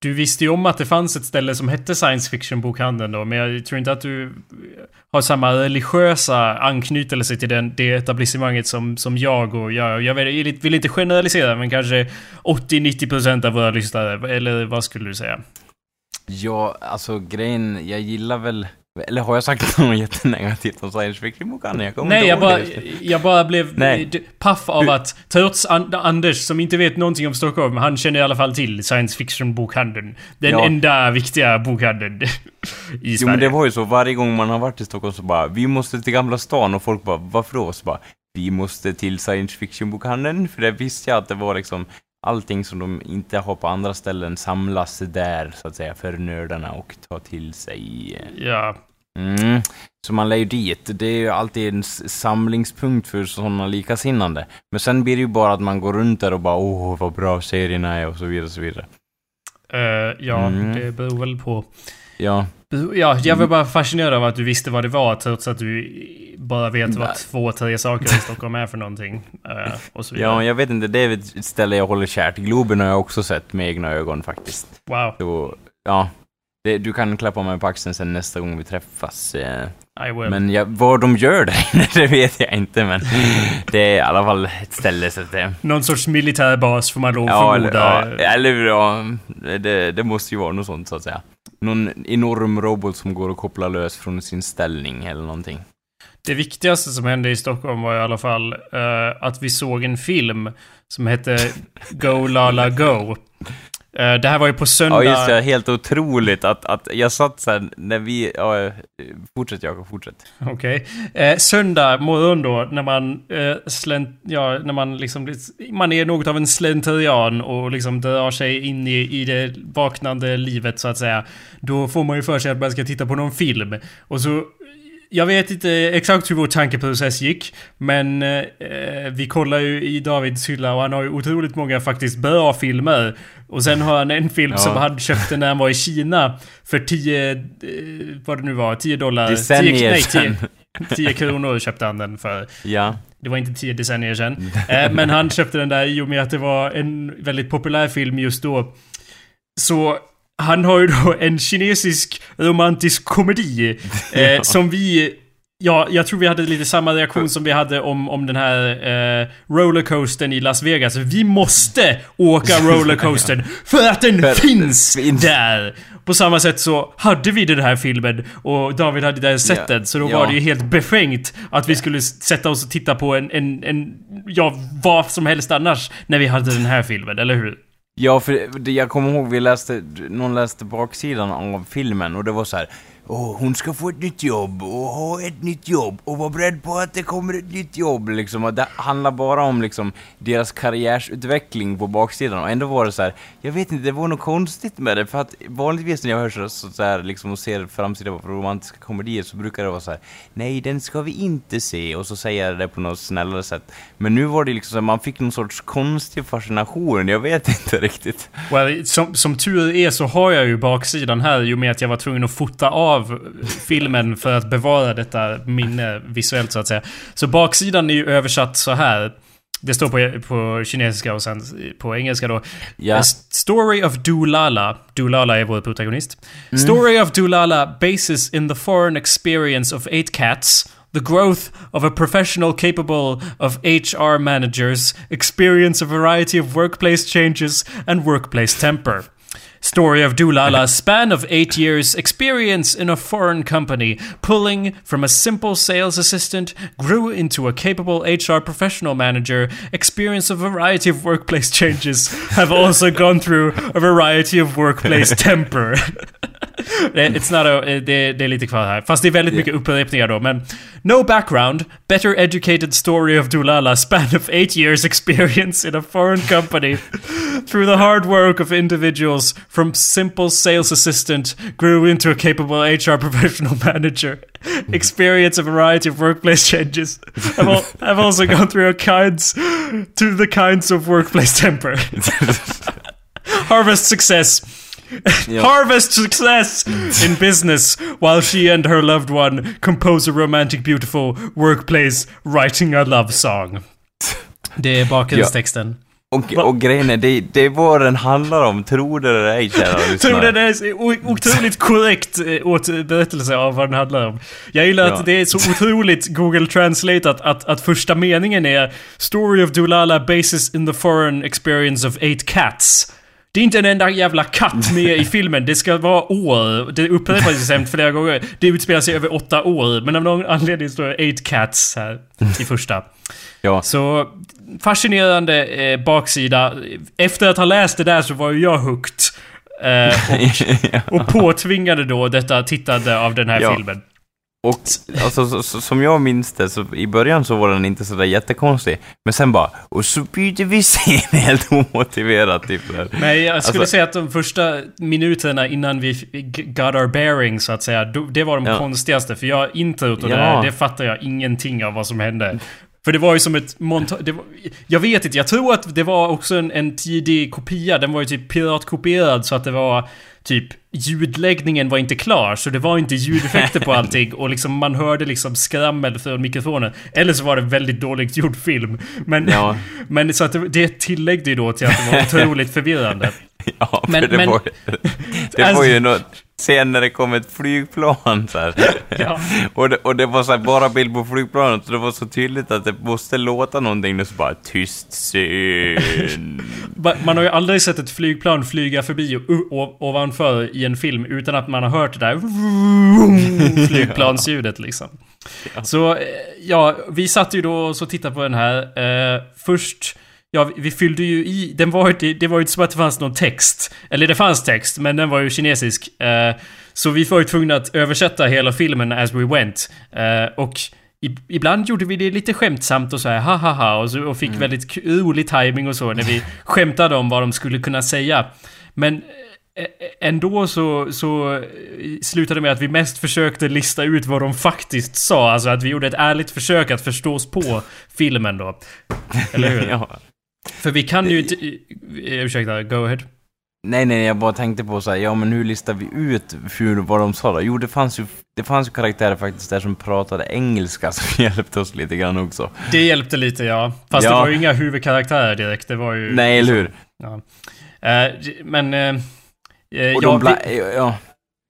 Du visste ju om att det fanns ett ställe som hette science fiction-bokhandeln då, men jag tror inte att du har samma religiösa anknytelse till den, det etablissemanget som, som jag och jag. Jag vill, vill inte generalisera, men kanske 80-90% av våra lyssnare. Eller vad skulle du säga? Ja, alltså grejen, jag gillar väl... Eller har jag sagt något jättenegativt om science fiction-bokhandeln? Jag kommer Nej, inte jag bara, jag bara blev Nej. d- paff av att trots An Anders som inte vet någonting om Stockholm, han känner i alla fall till science fiction-bokhandeln. Den Ja. enda viktiga bokhandeln i Jo Sverige. men det var ju så, varje gång man har varit i Stockholm så bara, vi måste till Gamla stan och folk bara, varför då? Så bara, vi måste till science fiction-bokhandeln, för det visste jag att det var liksom allting som de inte har på andra ställen samlas där, så att säga, för nördarna och ta till sig. Ja. Mm. Så man lär ju dit. Det är ju alltid en samlingspunkt för sådana likasinnande. Men sen blir det ju bara att man går runt där och bara åh vad bra serierna är och så vidare och så vidare. Eh, ja, Mm. det beror väl på... Ja, Ja, jag var bara fascinerad av att du visste vad det var trots att du bara vet vad Nej. två, tre saker i Stockholm är för någonting. eh, och så vidare. ja, jag vet inte, det är ett ställe jag håller kärt. Globen har jag också sett med egna ögon faktiskt. Wow, Så, ja. Det, du kan klappa mig på axeln sen nästa gång vi träffas. eh. I will. Men jag, vad de gör där inne, det vet jag inte, men det är i alla fall ett ställe så det... Någon sorts militärbas får man då Ja, eller, förmoda. ja, eller ja, det, det måste ju vara något sånt så att säga. Någon enorm robot som går att koppla lös från sin ställning eller någonting. Det viktigaste som hände i Stockholm var i alla fall eh, att vi såg en film som hette Go Lala Go. Eh, det här var ju på söndag. Ja, just det. Helt otroligt att, att jag satt här när vi... Ja, eh, fortsätt Jakob, fortsätt. Okej. Eh, söndag morgon då, när man eh, slänt, ja, när man liksom, man är något av en slentrian och liksom drar sig in i, i det vaknande livet så att säga. Då får man ju för sig att man ska titta på någon film. Och så, jag vet inte exakt hur vår tankeprocess gick, men eh, vi kollar ju i Davids hylla och han har ju otroligt många faktiskt bra filmer. Och sen har han en film Ja. som han köpte när han var i Kina för 10, eh, vad det nu var, 10 dollar. 10, Decennier nej, 10, sedan. 10 kronor köpte han den för. Ja. Det var inte 10 decennier sedan. Eh, men han köpte den där i och med att det var en väldigt populär film just då. Så han har ju då en kinesisk romantisk komedi. Eh. Som vi Ja, jag tror vi hade lite samma reaktion som vi hade om, om den här eh, rollercoastern i Las Vegas. Vi måste åka rollercoastern för att den För- finns finns. där! På samma sätt så hade vi den här filmen och David hade det här sett Ja, den. Så då ja. var det ju helt befängt att vi skulle sätta oss och titta på en, en, en, ja, vad som helst annars när vi hade den här filmen, eller hur? Ja, för det, jag kommer ihåg vi läste, någon läste baksidan av filmen och det var så här. Åh, hon ska få ett nytt jobb och ha ett nytt jobb och vara beredd på att det kommer ett nytt jobb liksom. Och det handlar bara om liksom deras karriärsutveckling på baksidan och ändå var det så här. Jag vet inte, det var något konstigt med det för att vanligtvis när jag hör så, så, så här liksom och ser framsidan på romantiska komedier så brukar det vara så här. Nej, den ska vi inte se och så säger jag det på något snällare sätt. Men nu var det liksom så här, man fick någon sorts konstig fascination, jag vet inte riktigt. Well, som, som tur är så har jag ju baksidan här i och med att jag var tvungen att fota av av filmen för att bevara detta minne visuellt så att säga. Så baksidan är ju översatt så här. Det står på, på kinesiska och sen på engelska då. A story of Dulala. Dulala är vår protagonist. Story of Dulala bases in the foreign experience of eight cats. The growth of a professional capable of HR managers, experience a variety of workplace changes, and workplace temper. Story of Dulala span of eight years experience in a foreign company, pulling from a simple sales assistant, grew into a capable HR professional manager, experience a variety of workplace changes, have also gone through a variety of workplace temper. It's not a, det, det är lite kvar här. Fast det är väldigt mycket upprepningar då. Men No background, better educated story of Dulala span of eight years experience in a foreign company through the hard work of individuals from simple sales assistant grew into a capable HR professional manager. Experience a variety of workplace changes. I've, al- I've also gone through a kinds to the kinds of workplace temper. Harvest success. Ja. Harvest success in business while she and her loved one compose a romantic beautiful workplace writing a love song. Det är bakgrundstexten. Och, och grejen är, det, det är vad den handlar om, tro det eller ej kära Tror det är otroligt korrekt eh, åt berättelse av vad den handlar om. Jag gillar Ja. att det är så otroligt Google Translate att, att, att första meningen är Story of Dulala bases in the foreign experience of eight cats. Det är inte en enda jävla katt med i filmen. Det ska vara år. Det upprepas ju flera gånger. Det utspelar sig över åtta år. Men av någon anledning står det eight cats här i första. Ja. Så fascinerande eh, baksida. Efter att ha läst det där så var ju jag hooked. Eh, och, och påtvingade då detta tittande av den här Ja. filmen. Och alltså, så, så, som jag minns det, så i början så var den inte sådär jättekonstig. Men sen bara, och så byter vi scen helt omotiverat typ där. Men jag skulle Alltså- säga att de första minuterna innan vi got our bearing så att säga, det var de Ja. konstigaste. För jag, introt och det Ja. där, det fattar jag ingenting av vad som hände. För det var ju som ett montage... Jag vet inte, jag tror att det var också en, en tidig kopia. Den var ju typ piratkopierad så att det var typ ljudläggningen var inte klar. Så det var inte ljudeffekter på allting och liksom man hörde liksom skrammel från mikrofonen. Eller så var det väldigt dåligt gjord film. Men, Ja. men så att det, det tilläggde ju då till att det var otroligt förvirrande. Ja, för Men- det, men- var, det Alltså- var ju något, sen när det kom ett flygplan så här. Ja. och, det, och det var så här, bara bild på flygplanet, så det var så tydligt att det måste låta någonting, och så bara tyst. Ma- Man har ju aldrig sett ett flygplan flyga förbi o- o- ovanför i en film utan att man har hört det där flygplansljudet liksom. Så eh, ja, vi satt ju då och så tittade på den här. Eh, först, ja vi- fyllde ju i, den var ju, det var ju inte som att det fanns någon text. Eller det fanns text, men den var ju kinesisk. Eh, så vi var ju tvungna att översätta hela filmen as we went. Eh, och Ibland gjorde vi det lite skämtsamt och så här ha ha ha och, så, och fick väldigt k- rolig timing och så när vi skämtade om vad de skulle kunna säga. Men eh, ändå så, så slutade det med att vi mest försökte lista ut vad de faktiskt sa. Alltså att vi gjorde ett ärligt försök att förstå oss på filmen då. Eller hur? ja. För vi kan ju inte... eh, Ursäkta, go ahead. Nej, nej, jag bara tänkte på så här, ja men hur listar vi ut hur, vad de sa då? Jo, det fanns ju, det fanns ju karaktärer faktiskt där som pratade engelska som hjälpte oss lite grann också. Det hjälpte lite ja. Fast Ja. det var ju inga huvudkaraktärer direkt. Det var ju... Nej, eller hur? Ja. Eh, men... eh, eh, Och ja, de bla- ja,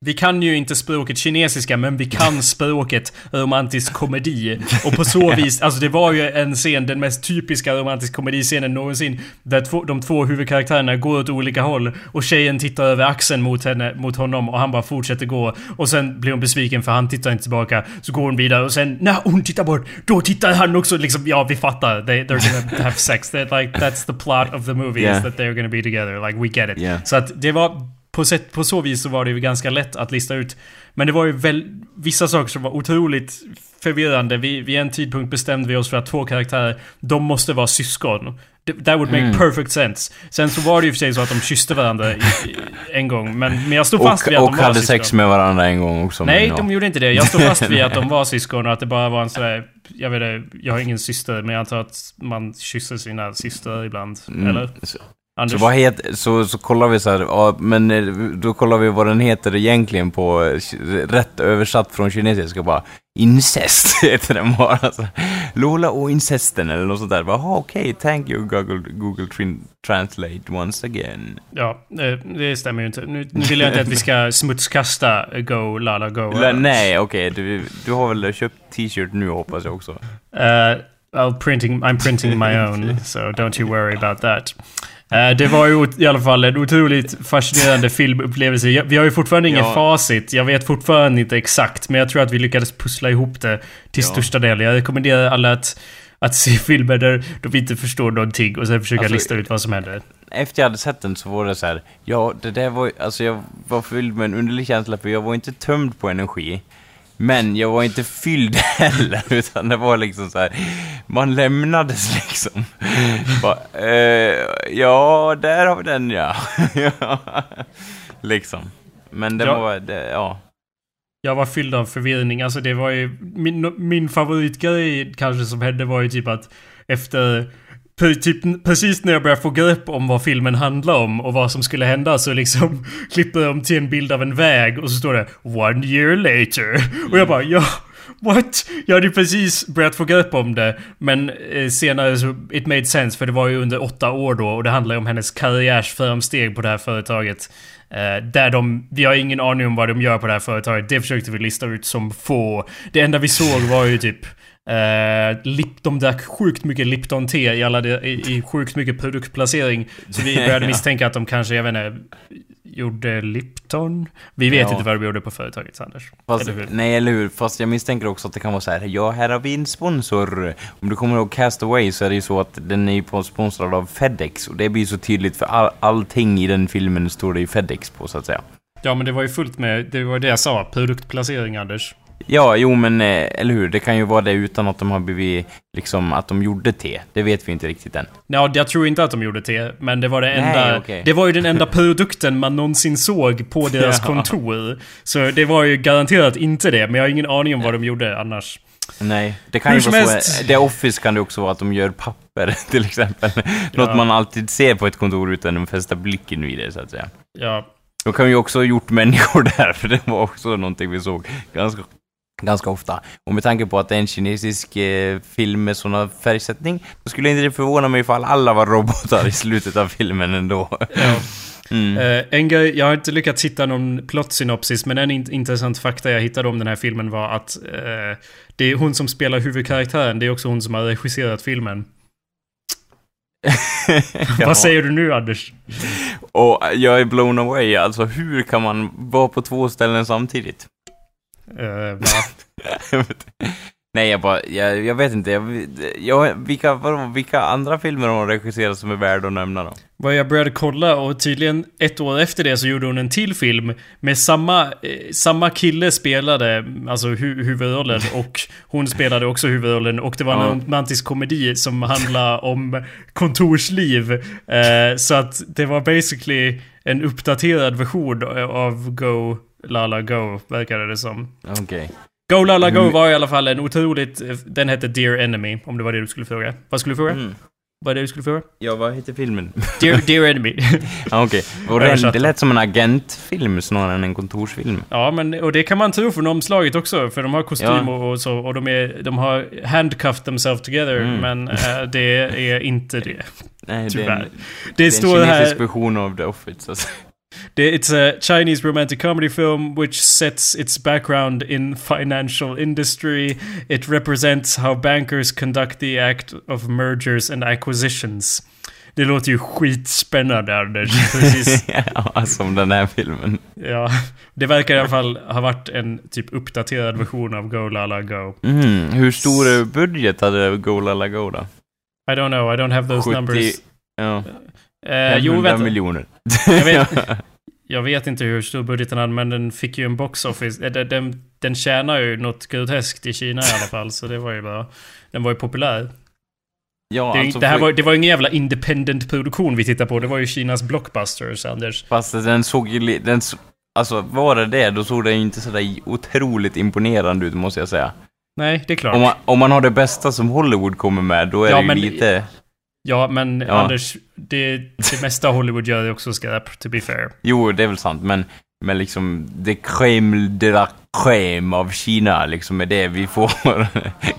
Vi kan ju inte språket kinesiska, men vi kan språket romantisk komedi. Och på så vis, alltså det var ju en scen, den mest typiska romantisk komediscenen någonsin. Där två, de två huvudkaraktärerna går åt olika håll. Och tjejen tittar över axeln mot, henne, mot honom och han bara fortsätter gå. Och sen blir hon besviken för han tittar inte tillbaka. Så går hon vidare och sen när hon tittar bort, då tittar han också liksom, ja vi fattar. They, they're gonna have sex. They're like, that's the plot of the movie, yeah. is that they're gonna be together. Like we get it. Yeah. Så att det var på, sätt, på så vis så var det ju ganska lätt att lista ut. Men det var ju väl vissa saker som var otroligt förvirrande. Vi, vid en tidpunkt bestämde vi oss för att två karaktärer, de måste vara syskon. That would make mm. perfect sense. Sen så var det ju för sig så att de kysste varandra i, i, en gång. Men, men jag stod fast vid att de var syskon. Och hade sex med varandra en gång också. Nej, de gjorde inte det. Jag stod fast vid att de var syskon och att det bara var en sådär... Jag vet inte, jag har ingen syster, men jag antar att man kysser sina systrar ibland. Mm. Eller? Anders. Så, vad heter, så, så kollar vi så här, ja, men eh, då kollar vi vad den heter egentligen på rätt översatt från kinesiska bara. Incest heter den bara. Alltså, Lola och incesten eller något sånt där. Jaha, okej, okay, thank you Google, Google Translate once again. Ja, det stämmer ju inte. Nu, nu vill jag inte att vi ska smutskasta Go, Lala, Go. La, nej, okej. Okay, du, du har väl köpt t-shirt nu hoppas jag också? Uh, I'll printing, I'm printing my own, so don't you worry about that. Eh, det var ju i alla fall en otroligt fascinerande filmupplevelse. Vi har ju fortfarande ingen ja. facit. Jag vet fortfarande inte exakt. Men jag tror att vi lyckades pussla ihop det till ja. största del. Jag rekommenderar alla att, att se filmer där de inte förstår någonting och sen försöka alltså, lista ut vad som händer. Efter jag hade sett den så var det så här. Ja, det där var Alltså jag var fylld med en underlig känsla för jag var inte tömd på energi. Men jag var inte fylld heller, utan det var liksom så här, man lämnades liksom. Bara, eh, ja, där har vi den ja. liksom. Men det ja. var, det, ja. Jag var fylld av förvirring. Alltså det var ju, min, min favoritgrej kanske som hände var ju typ att efter typ precis när jag börjar få grepp om vad filmen handlar om och vad som skulle hända så liksom klipper de till en bild av en väg och så står det One year later. Och jag bara ja, what? Jag hade precis börjat få grepp om det. Men eh, senare så, it made sense för det var ju under åtta år då och det handlar ju om hennes karriärsframsteg på det här företaget. Eh, där de, vi har ingen aning om vad de gör på det här företaget. Det försökte vi lista ut som få. Det enda vi såg var ju typ Uh, Lip, de drack sjukt mycket Lipton-te i, alla de, i, i sjukt mycket produktplacering. Så vi började misstänka att de kanske, jag vet inte, gjorde Lipton? Vi vet ja. inte vad de gjorde på företaget, Anders. Fast, eller nej, eller hur? Fast jag misstänker också att det kan vara så här, ja, här har vi en sponsor. Om du kommer ihåg Castaway så är det ju så att den är ju sponsrad av Fedex. Och det blir så tydligt för all, allting i den filmen står det ju Fedex på, så att säga. Ja, men det var ju fullt med, det var det jag sa, produktplacering, Anders. Ja, jo men eh, eller hur, det kan ju vara det utan att de har blivit, liksom att de gjorde te. Det vet vi inte riktigt än. Ja, jag tror inte att de gjorde te, men det var det enda... Nej, okay. Det var ju den enda produkten man någonsin såg på deras ja. kontor. Så det var ju garanterat inte det, men jag har ingen aning om vad de gjorde annars. Nej, det kan Hur ju vara så. Det Office kan det också vara att de gör papper till exempel. Något ja. man alltid ser på ett kontor utan att fästa blicken vid det så att säga. Ja. De kan ju också ha gjort människor där, för det var också någonting vi såg ganska ganska ofta. Och med tanke på att det är en kinesisk eh, film med sån färgsättning, då skulle inte det förvåna mig ifall alla var robotar i slutet av filmen ändå. Ja. Mm. Uh, en grej, jag har inte lyckats hitta någon plottsynopsis, men en int intressant fakta jag hittade om den här filmen var att uh, det är hon som spelar huvudkaraktären, det är också hon som har regisserat filmen. Vad säger du nu Anders? Och jag är blown away, alltså hur kan man vara på två ställen samtidigt? Nej, jag bara, jag, jag vet inte. Jag, jag, vilka, vadå, vilka andra filmer har hon regisserat som är värda att nämna då? Vad jag började kolla och tydligen ett år efter det så gjorde hon en till film med samma, eh, samma kille spelade alltså hu huvudrollen och hon spelade också huvudrollen och det var en ja. romantisk komedi som handlade om kontorsliv. Eh, så att det var basically en uppdaterad version av Go Lala Go, verkade det som. Okej. Okay. Go Lala Go var i alla fall en otroligt... Den hette Dear Enemy, om det var det du skulle fråga. Vad skulle du fråga? Mm. Vad är det du skulle fråga? Ja, vad heter filmen? Dear, Dear Enemy. ah, Okej. Okay. Det lät som en agentfilm snarare än en kontorsfilm. Ja, men och det kan man tro från omslaget också. För de har kostym ja. och, så. Och de, är, de har handcuffed themselves together. Mm. Men äh, det är inte det. Nej, det är en, det, det är en kinesisk här, version av The Office. Alltså. It's a Chinese romantic comedy film which sets its background in financial industry. It represents how bankers conduct the act of mergers and acquisitions. Det låter ju skitspännande Anders. Precis. ja, som den här filmen. Ja, det verkar i alla fall ha varit en typ uppdaterad version av Go Lala Go. Mm, hur stor budget hade Go Lala Go då? I don't know, I don't have those 70 numbers. Ja, Eh, jo, 500 vänta. miljoner. Jag vet, jag vet inte hur stor budgeten hade, men den fick ju en box office. Eh, Den, den, den tjänar ju något groteskt i Kina i alla fall, så det var ju bra. Den var ju populär. ja, Det, är alltså, det, här var, det var ju ingen jävla independent produktion vi tittade på. Det var ju Kinas blockbusters, Anders. Fast den såg ju den, så- Alltså, var det det, då såg den ju inte sådär otroligt imponerande ut, måste jag säga. Nej, det är klart. Om man, om man har det bästa som Hollywood kommer med, då är Ja, det ju men- lite... Ja, men Ja. Anders, det, det mesta Hollywood gör är också skräp, to be fair. Jo, det är väl sant, men, men liksom, det crème de la crème av Kina, liksom, är det vi får.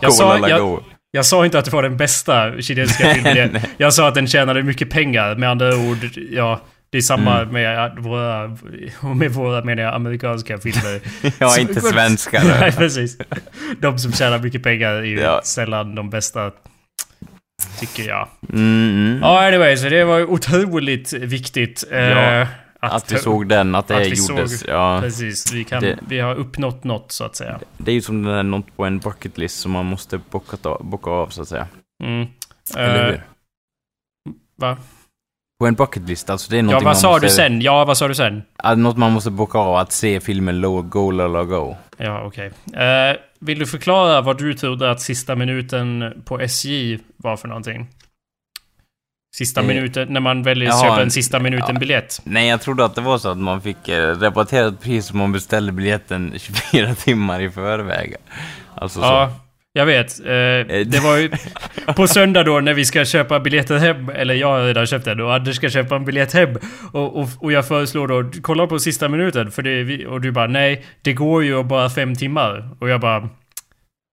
Jag sa- jag-. Jag sa inte att det var den bästa kinesiska filmen. Jag sa att den tjänade mycket pengar. Med andra ord, ja, det är samma Mm. med våra... Med våra menar jag amerikanska filmer. Ja, inte svenska. Nej, precis. De som tjänar mycket pengar är ju Ja. sällan de bästa. Tycker jag. Mm, mm. Ja, anyway, så det var otroligt viktigt. eh, Ja, att, Att vi såg den, att det att vi gjordes. såg- Ja, Precis, vi, kan, Det- vi har uppnått något så att säga. det är ju som den där något på en bucket list som man måste bocka av, bocka av så att säga. Mm. Eller Eh, hur? va? På en bucket list, alltså det är Ja, någonting vad man sa måste, du sen? Ja, vad sa du sen? Ja, Något man måste bocka av, att se filmen Low, Go Lola Go. Ja, okej. Eh, vill du förklara vad du trodde att sista minuten på SJ var för någonting? Sista Eh, minuten, när man väljer att köpa en sista minuten-biljett. Nej, jag trodde att det var så att man fick eh, rabatterat pris om man beställde biljetten 24 timmar i förväg. Alltså så. Ja, jag vet. Eh, det var ju på söndag då när vi ska köpa biljetten hem, eller jag har redan köpt den och Anders ska köpa en biljett hem. Och, och, och jag föreslår då, kolla på sista minuten, för det och du bara nej, det går ju bara fem timmar. Och jag bara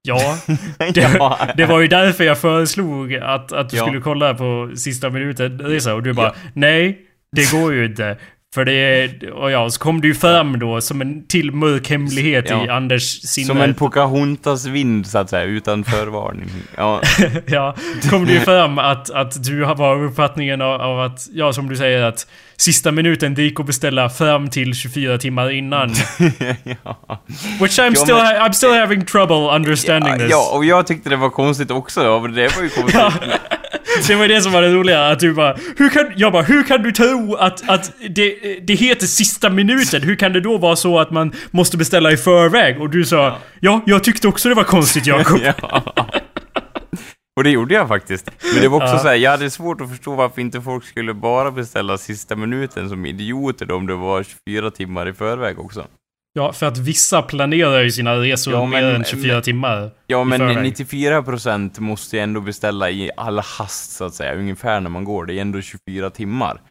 Ja, det, Ja. det var ju därför jag föreslog att, att du Ja. skulle kolla på sista minuten resa och du bara nej, det går ju inte. För det och ja, så kom det ju fram då som en till mörk hemlighet i Ja. Anders sinne. Som en Pocahontas-vind, så att säga, utan förvarning. Ja, ja, kom det ju fram att, att du har var uppfattningen av, av att, ja som du säger att sista minuten det gick att beställa fram till 24 timmar innan. ja. Which I'm Ja, still, men- I'm still having trouble understanding this. ja, och jag tyckte det var konstigt också. Ja, men det var ju konstigt. Ja. Det var det som var det roliga, att du bara hur kan, Jag bara, hur kan du tro att, att det, det heter sista minuten? Hur kan det då vara så att man måste beställa i förväg? Och du sa, ja, jag tyckte också det var konstigt Jakob. Och det gjorde jag faktiskt. Men det var också Ja. så här, jag hade svårt att förstå varför inte folk skulle bara beställa sista minuten som idioter om det var 24 timmar i förväg också. Ja, för att vissa planerar ju sina resor Ja, men- mer än 24 timmar. Ja, men förväg. 94% måste ju ändå beställa i alla hast, så att säga, ungefär när man går. Det är ändå 24 timmar.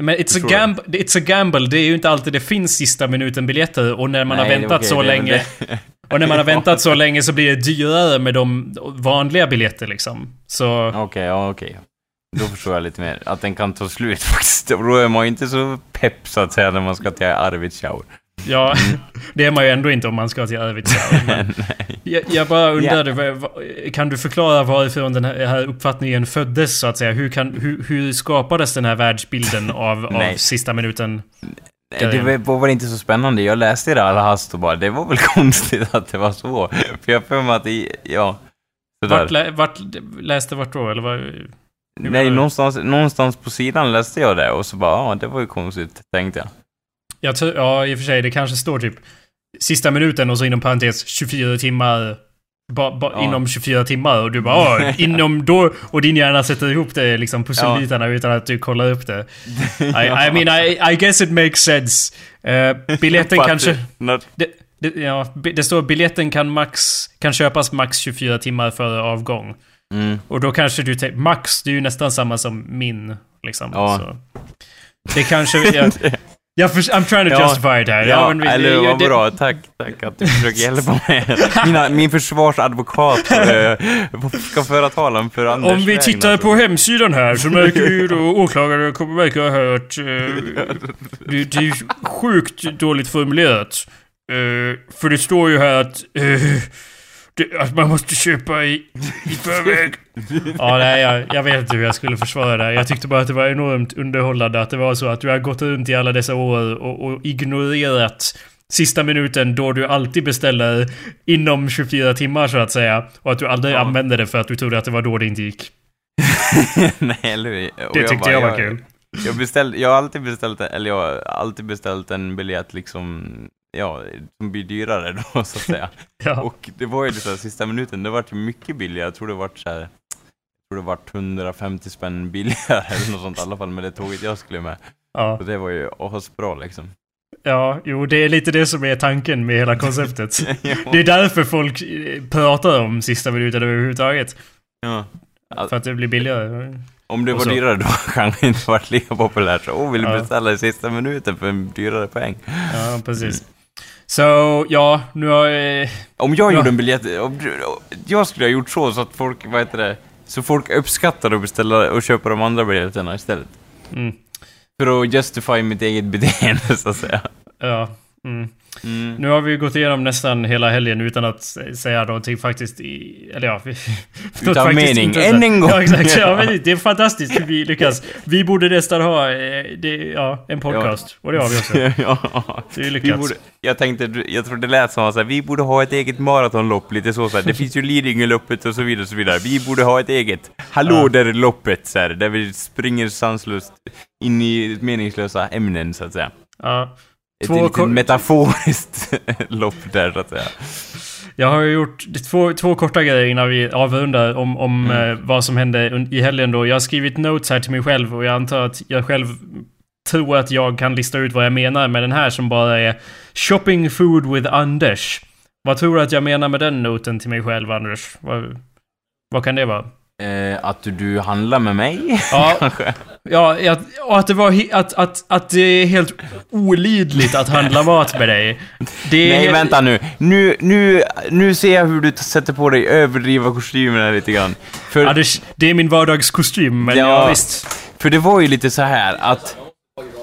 Men it's a, gamble, it's a gamble. Det är ju inte alltid det finns sista minuten biljetter och när man har Nej, väntat okej, så länge... det. Och när man har väntat så länge så blir det dyrare med de vanliga biljetter liksom. Så... Okej, ja okej. Då förstår jag lite mer. Att den kan ta slut faktiskt. Då är man ju inte så pepp, så att säga, när man ska till Arvidsjaur. Ja, det är man ju ändå inte om man ska till Arvidsjaur. Jag, jag bara undrade, vad- vad- kan du förklara varifrån den här, uppfattningen föddes så att säga? Hur, kan, hur, hur skapades den här världsbilden av, av sista minuten? Det var- var väl inte så spännande. Jag läste det alla hast och bara, det var väl konstigt att det var så. För jag för mig att det, ja. Sådär. Vart, lä, vart läste vart då? Eller vad? Nej, någonstans, någonstans på sidan läste jag det och så bara, ja, det var ju konstigt, tänkte jag. Jag ja, i och för sig, det kanske står typ sista minuten och så inom parentes 24 timmar. Ba, ba, Ja. Inom 24 timmar och du bara "Ja, inom då och din hjärna sätter ihop det liksom pusselbitarna utan att du kollar upp det. I, I mean I, I guess it makes sense. Uh, biljetten kanske... det- Det, ja, det står biljetten kan max... Kan köpas max 24 timmar före avgång. Mm. Och då kanske du tänker... Max, det är ju nästan samma som min. Liksom. Ja. Så. Det kanske... Jag, Jag för, I'm trying to Ja. justify it här. Ja, vi- eller vad bra. Tack, tack att du försöker hjälpa mig. Mina, min försvarsadvokat eh, ska föra talan för Anders Om vi tittar på hemsidan här så märker vi ju då åklagaren kommer verka här att eh, det, det är sjukt dåligt formulerat. Eh, för det står ju här att, det, att man måste köpa i, i förväg. ja, nej, jag, jag vet inte hur jag skulle försvara det. Jag tyckte bara att det var enormt underhållande att det var så att du har gått runt i alla dessa år och, och ignorerat sista minuten då du alltid beställer inom 24 timmar så att säga. Och att du aldrig Ja. använde det för att du trodde att det var då det inte gick. Nej, eller hur? Det tyckte bara, jag var kul. Jag, beställde, jag har alltid beställt, eller jag har alltid beställt en biljett liksom, ja, som blir dyrare då så att säga. Ja. Och det var ju här, sista minuten, det vart ju mycket billigare. Jag tror det vart så här, jag tror det vart 150 spänn billigare eller något sånt i alla fall med det tåget jag skulle med. Ja. Och det var ju asbra liksom. ja, jo det är lite det som är tanken med hela konceptet. ja. Det är därför folk eh, pratar om sista minuten överhuvudtaget. ja. För att det blir billigare. Om det var dyrare då kanske det inte varit lika populärt. Så, åh, vill du Ja. beställa i sista minuten för en dyrare poäng? Ja, precis. Så, ja, nu har jag... Om jag Ja. gjorde en biljett, om, jag skulle ha gjort så, så att folk, vad heter det, så folk uppskattar att beställa och köpa de andra biljetterna istället. Mm, För att justify mitt eget beteende, så att säga. ja. Mm. Mm. Nu har vi gått igenom nästan hela helgen utan att sä- säga någonting faktiskt i... Eller ja... Utan mening. Än en gång. Ja, exakt. Ja, men det är fantastiskt hur vi lyckas. Vi borde nästan ha eh, det, ja, en podcast. Och det har vi också. ja. Det är lyckats. borde, jag tänkte, jag tror det lät som att vi borde ha ett eget maratonlopp, lite så, så här. Det finns ju Lidingöloppet och så vidare och så vidare. Vi borde ha ett eget. Hallå Ja. där är loppet, så här, där vi springer sanslöst in i meningslösa ämnen, så att säga. Ja. Ett Två litet kor- metaforiskt lopp där, så att säga. Jag har ju gjort två, två korta grejer innan vi avrundar om, om Mm. eh, vad som hände i helgen då. Jag har skrivit notes här till mig själv och jag antar att jag själv tror att jag kan lista ut vad jag menar med den här som bara är Shopping food with Anders. Vad tror du att jag menar med den noten till mig själv, Anders? Vad, vad kan det vara? Eh, att du handlar med mig? Ja, Kanske. ja och att det var att, att, att det är helt olidligt att handla mat med dig. Det Nej, vänta nu. Nu, nu. nu ser jag hur du sätter på dig överdriva kostymerna lite grann. För, Anders, det är min vardagskostym, men ja, Ja. visst. för det var ju lite så här att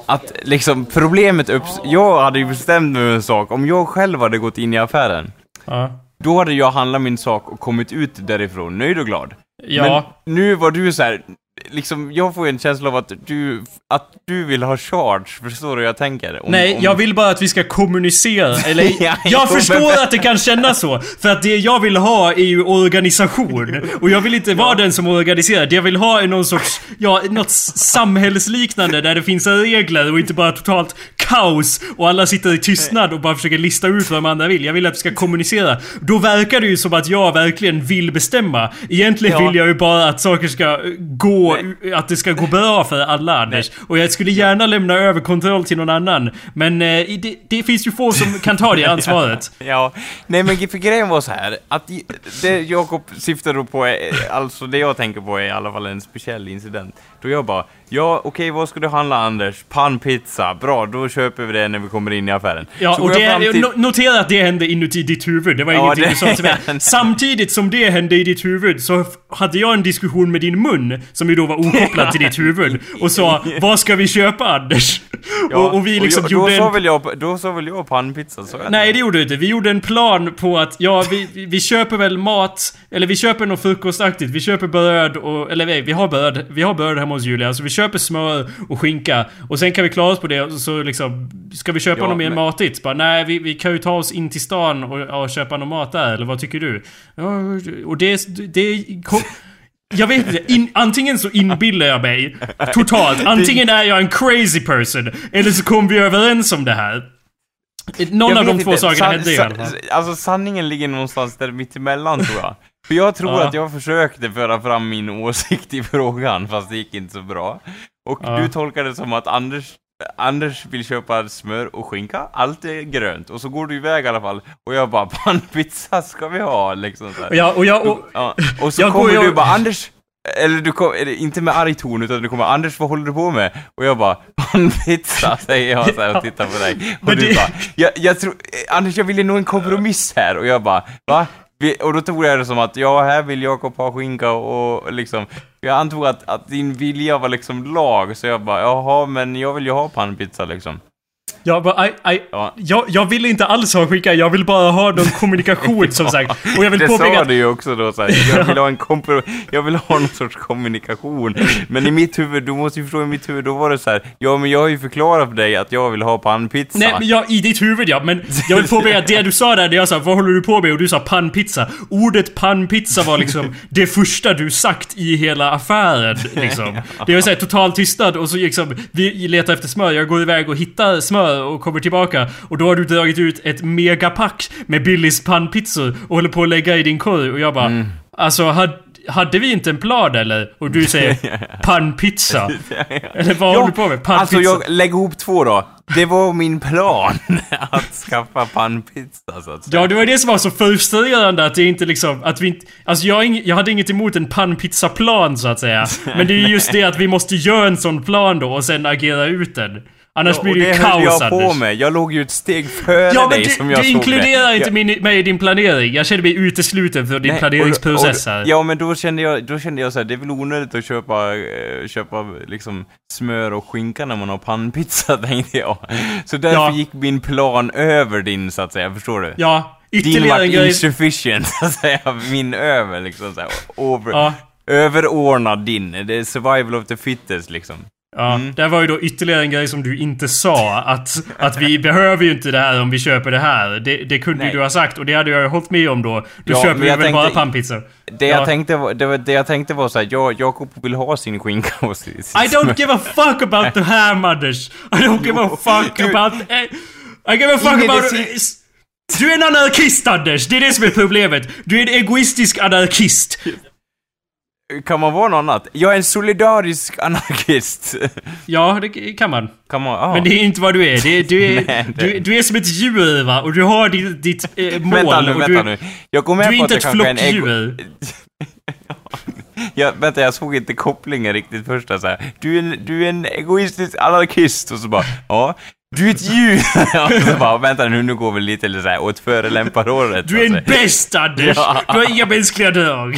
att liksom problemet upps... Jag hade ju bestämt mig en sak. Om jag själv hade gått in i affären, Ja. då hade jag handlat min sak och kommit ut därifrån nöjd och glad. Ja. Men nu var du så här, liksom, jag får ju en känsla av att du, att du vill ha charge, förstår du hur jag tänker? Om, Nej, om- jag vill bara att vi ska kommunicera. Eller, Ja, jag förstår att det kan kännas så. För att det jag vill ha är ju organisation. Och jag vill inte vara den som organiserar. Det jag vill ha är någon sorts, ja, något samhällsliknande där det finns regler och inte bara totalt kaos. Och alla sitter i tystnad och bara försöker lista ut vad de andra vill. Jag vill att vi ska kommunicera. Då verkar det ju som att jag verkligen vill bestämma. Egentligen Ja. vill jag ju bara att saker ska eh, gå, att det ska gå bra för alla Anders. Och jag skulle gärna lämna över kontroll till någon annan. Men eh, det, det finns ju få som kan ta det ansvaret. Ja, nej men för grejen var så här att det Jakob syftar då på är, alltså det jag tänker på är i alla fall en speciell incident. Då jag bara, ja okej vad ska du handla Anders? Pannpizza, bra då köper vi det när vi kommer in i affären. Ja, Så och det, till- no, notera att det hände inuti ditt huvud. Det var Ja, ingenting det- du sa till mig. Samtidigt som det hände i ditt huvud så hade jag en diskussion med din mun, som ju då var okopplad till ditt huvud, och sa Vad ska vi köpa Anders? Ja, och, och vi liksom jag, gjorde då, en... sa väl jag, då sa väl jag pannpizza, så jag Nej, det gjorde du inte. Vi gjorde en plan på att, ja, vi, vi- köper väl mat, eller vi köper något frukostaktigt. Vi köper bröd och, eller nej, vi har bröd. Vi har bröd hemma hos Julia, så vi köper smör och skinka. Och sen kan vi klara oss på det, och så liksom, ska vi köpa Ja, något mer men- matigt? Bara, nej, vi, vi kan ju ta oss in till stan och, och köpa något mat där, eller vad tycker du? Ja, och det, det kom, jag vet inte, in, antingen så inbillar jag mig totalt, antingen är jag en crazy person, eller så kom vi överens om det här. Någon Jag av de två sakerna hände i alla fall. Alltså sanningen ligger någonstans där mittemellan tror jag. För jag tror Ja. att jag försökte föra fram min åsikt i frågan, fast det gick inte så bra. Och Ja. du tolkar det som att Anders, Anders vill köpa smör och skinka, allt är grönt. Och så går du iväg i alla fall. Och jag bara, pannpizza ska vi ha, liksom så här. Och jag, och jag, och, Ja, och så Jag går kommer ju- du bara, Anders, eller du kom, eller inte med arg ton, utan du kommer Anders, vad håller du på med? Och jag bara, pizza, säger jag så här och tittar på dig. Och du det- bara, jag, jag tror, Anders, jag ville nå en kompromiss här. Och jag bara, va? Och då tog jag det som att, ja, här vill Jakob ha skinka och liksom, jag antog att, att din vilja var liksom lag, så jag bara, jaha, men jag vill ju ha pannpizza liksom. Jag, bara, aj, aj, Ja. jag, jag vill inte alls ha skicka, jag vill bara ha någon kommunikation som sagt. Och jag vill det påpeka sa du ju också då såhär, jag vill ha en kompro, jag vill ha någon sorts kommunikation. Men i mitt huvud, du måste ju förstå i mitt huvud, då var det så här, ja men jag har ju förklarat för dig att jag vill ha pannpizza. Nej, men jag, i ditt huvud ja, men jag vill påpeka att det du sa där, det jag sa 'Vad håller du på med?' och du sa pannpizza. Ordet pannpizza var liksom det första du sagt i hela affären liksom. Det var såhär total tystnad och så liksom, vi letar efter smör, jag går iväg och hittar smör och kommer tillbaka och då har du dragit ut ett megapack med Billys pannpizzor och håller på att lägga i din korg och jag bara Alltså, hade, hade vi inte en plan eller? Och du säger pannpizza. Eller vad håller du på med? Pannpizza? Alltså jag, lägg ihop två då. Det var min plan, att skaffa pannpizza så att säga. Ja, det var det som var så frustrerande att det inte liksom, att vi inte... Alltså jag, ing, jag hade inget emot en pannpizzaplan så att säga. Men det är just det att vi måste göra en sån plan då och sen agera ut den. Annars Ja, blir det ju det kaos jag på Anders. med. Jag låg ju ett steg före Ja dig du, som jag du såg inkluderar det. inte Jag- min, mig i din planering. Jag känner mig utesluten för din Nej, planeringsprocess och- och- här. Ja, men då kände jag, då kände jag så här, det är väl onödigt att köpa, eh, köpa liksom smör och skinka när man har pannpizza, tänkte jag. Så därför Ja. gick min plan över din, så att säga, förstår du? Ja, Din ytterligare en grej. insufficient, så att säga, min över, liksom så här, over, Ja. överordnad din. Det är survival of the fittest, liksom. Ja, det var ju då ytterligare en grej som du inte sa. Att, att vi behöver ju inte det här om vi köper det här. Det, det kunde ju Nej. du ha sagt och det hade jag ju hållit med om då. Då Ja, köper jag väl bara tänkte- pannpizzor. Det, Ja. jag tänkte var, det, var, det jag tänkte var så här, jag, Jakob vill ha sin skinka och sin, sin I don't give a fuck about the ham Anders. I don't give a fuck du- about... I give a fuck Ingen about... Du är en anarkist Anders! Det är det som är problemet. Du är en egoistisk anarkist. Kan man vara något annat? Jag är en solidarisk anarkist. Ja, det kan man. kan man, ah. Men det är inte vad du är. Det är du, är, Nej, det- du, du är som ett djur va? Och du har ditt, ditt eh, mål. Vänta nu, vänta du, nu. Jag går med du är inte ett flockdjur. Jag, vänta, jag såg inte kopplingen riktigt första så här. Du är en, du är en egoistisk anarkist och så bara, ja. Du är ett djur! och så bara, vänta nu, nu går vi lite så här åt förelämparhåret. Du är en bäst Anders! Ja. Du har inga mänskliga drag.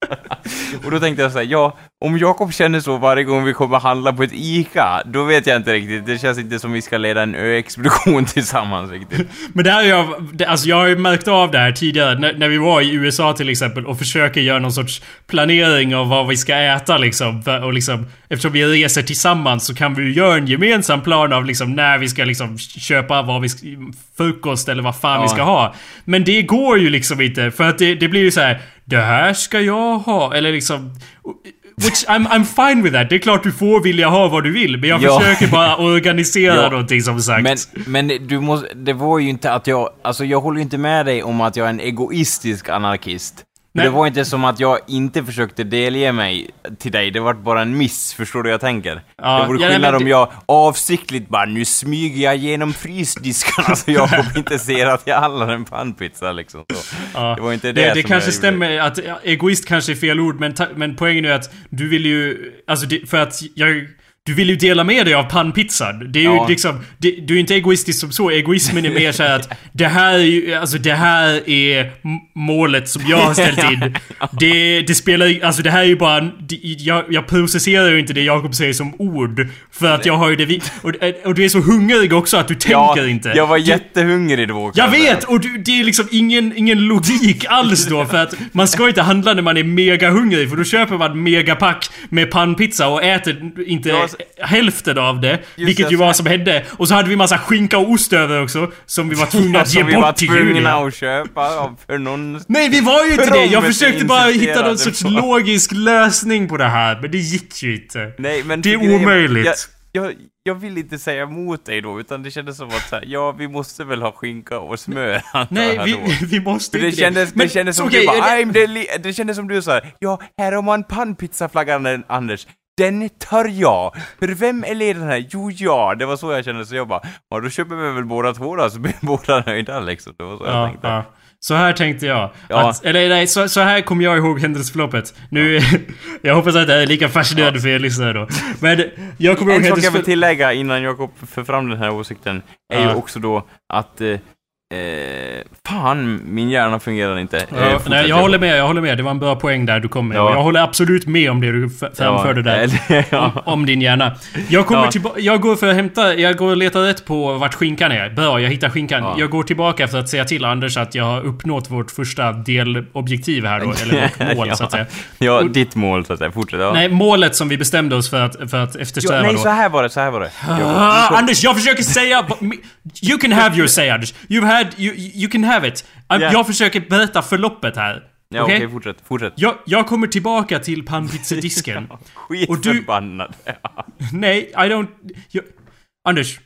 Och då tänkte jag så här, ja, om Jakob känner så varje gång vi kommer handla på ett ICA, då vet jag inte riktigt. Det känns inte som vi ska leda en ö-expedition tillsammans riktigt. Men det här har jag, alltså jag har ju märkt av det här tidigare när, när vi var i USA till exempel och försöker göra någon sorts planering av vad vi ska äta liksom. Och liksom eftersom vi reser tillsammans så kan vi ju göra en gemensam plan av liksom när vi ska liksom köpa vad vi ska, frukost eller vad fan vi Ja. ska ha. Men det går ju liksom inte för att det, det blir ju så här. Det här ska jag ha eller liksom Which I'm, I'm fine with that. Det är klart du får vilja ha vad du vill. Men jag Ja. försöker bara organisera Ja. någonting som sagt. Men, men du måste, det var ju inte att jag, alltså jag håller ju inte med dig om att jag är en egoistisk anarkist. Nej. Det var inte som att jag inte försökte delge mig till dig, det var bara en miss, förstår du vad jag tänker? Ja, det vore ja, skillnad men om jag avsiktligt bara, nu smyger jag genom frysdiskarna så Jakob inte ser att jag handlar en pannpizza liksom. Ja, Det var inte det det, det som kanske jag stämmer att ja, egoist kanske är fel ord men, men poängen är att du vill ju... Alltså det, för att jag... Du vill ju dela med dig av pannpizzan. Det är ju Ja. liksom... Det, du är inte egoistisk som så. Egoismen är mer så här att det här är ju... Alltså det här är målet som jag har ställt in. Det, det spelar ju- Alltså det här är ju bara... det- Jag, jag processerar ju inte det Jakob säger som ord. För att jag har ju det... Och, och du är så hungrig också att du Ja, tänker inte. jag var jättehungrig då. jag vet! Och du, det är liksom ingen, ingen logik alls då för att man ska inte handla när man är mega hungrig för då köper man megapack med pannpizza och äter inte Ja, hälften av det. vilket det, ju var som hände. Och så hade vi massa skinka och ost över också som vi var tvungna att ge Som vi var bort till tvungna Julia. att köpa för någon... Nej, vi var ju inte det! Jag försökte bara hitta någon sorts på. logisk lösning på det här, men det gick ju inte. Nej, men Det är omöjligt. Jag, jag, jag vill inte säga emot dig då, utan det kändes som att här, ja, vi måste väl ha skinka och smör, Nej, vi, då. vi måste det inte kändes, Men, det kändes som okej, du bara, det- "Aj, men det, är li-" det kändes som du sa ja, här har man pannpizzaflaggan Anders. Den tar jag. För vem är ledaren här? Jo, jag. Det var så jag kände, så jag bara, ja då köper vi väl båda två då, så blir båda nöjda liksom. Det var så jag Ja, tänkte. ja. Så här tänkte jag. Ja. Att, eller nej, så, så här kommer jag ihåg händelseförloppet. Nu... Jag hoppas att det är lika fascinerande för er lyssnare då. Men jag kommer ihåg En att sak jag vill tillägga innan Jakob för fram den här åsikten är Ja. ju också då att eh, fan, min hjärna fungerar inte. Eh, Ja, nej, jag håller med, jag håller med. Det var en bra poäng där du kom med. Ja. Jag håller absolut med om det du framförde där. eller- ja. Om, om din hjärna. Jag kommer Ja. tillbaka... Jag går för att hämta... Jag går och letar rätt på vart skinkan är. Bra, jag hittar skinkan. Ja. Jag går tillbaka för att säga till Anders att jag har uppnått vårt första delobjektiv här då. Eller vårt mål, Ja. så att säga. Ja, ditt mål så att säga. Fortsätt. Ja. Nej, målet som vi bestämde oss för att, för att eftersträva nej, då. så här var det, så här var det. Ah, Anders, jag försöker säga... You can have your say, Anders. You've had... You, you can have it. Ja. Jag försöker berätta förloppet här. Ja, Okej? okej, fortsätt, fortsätt. Jag, jag kommer tillbaka till pannpizzadisken. Och du- Skitförbannad. Nej, I don't... Jag, Anders.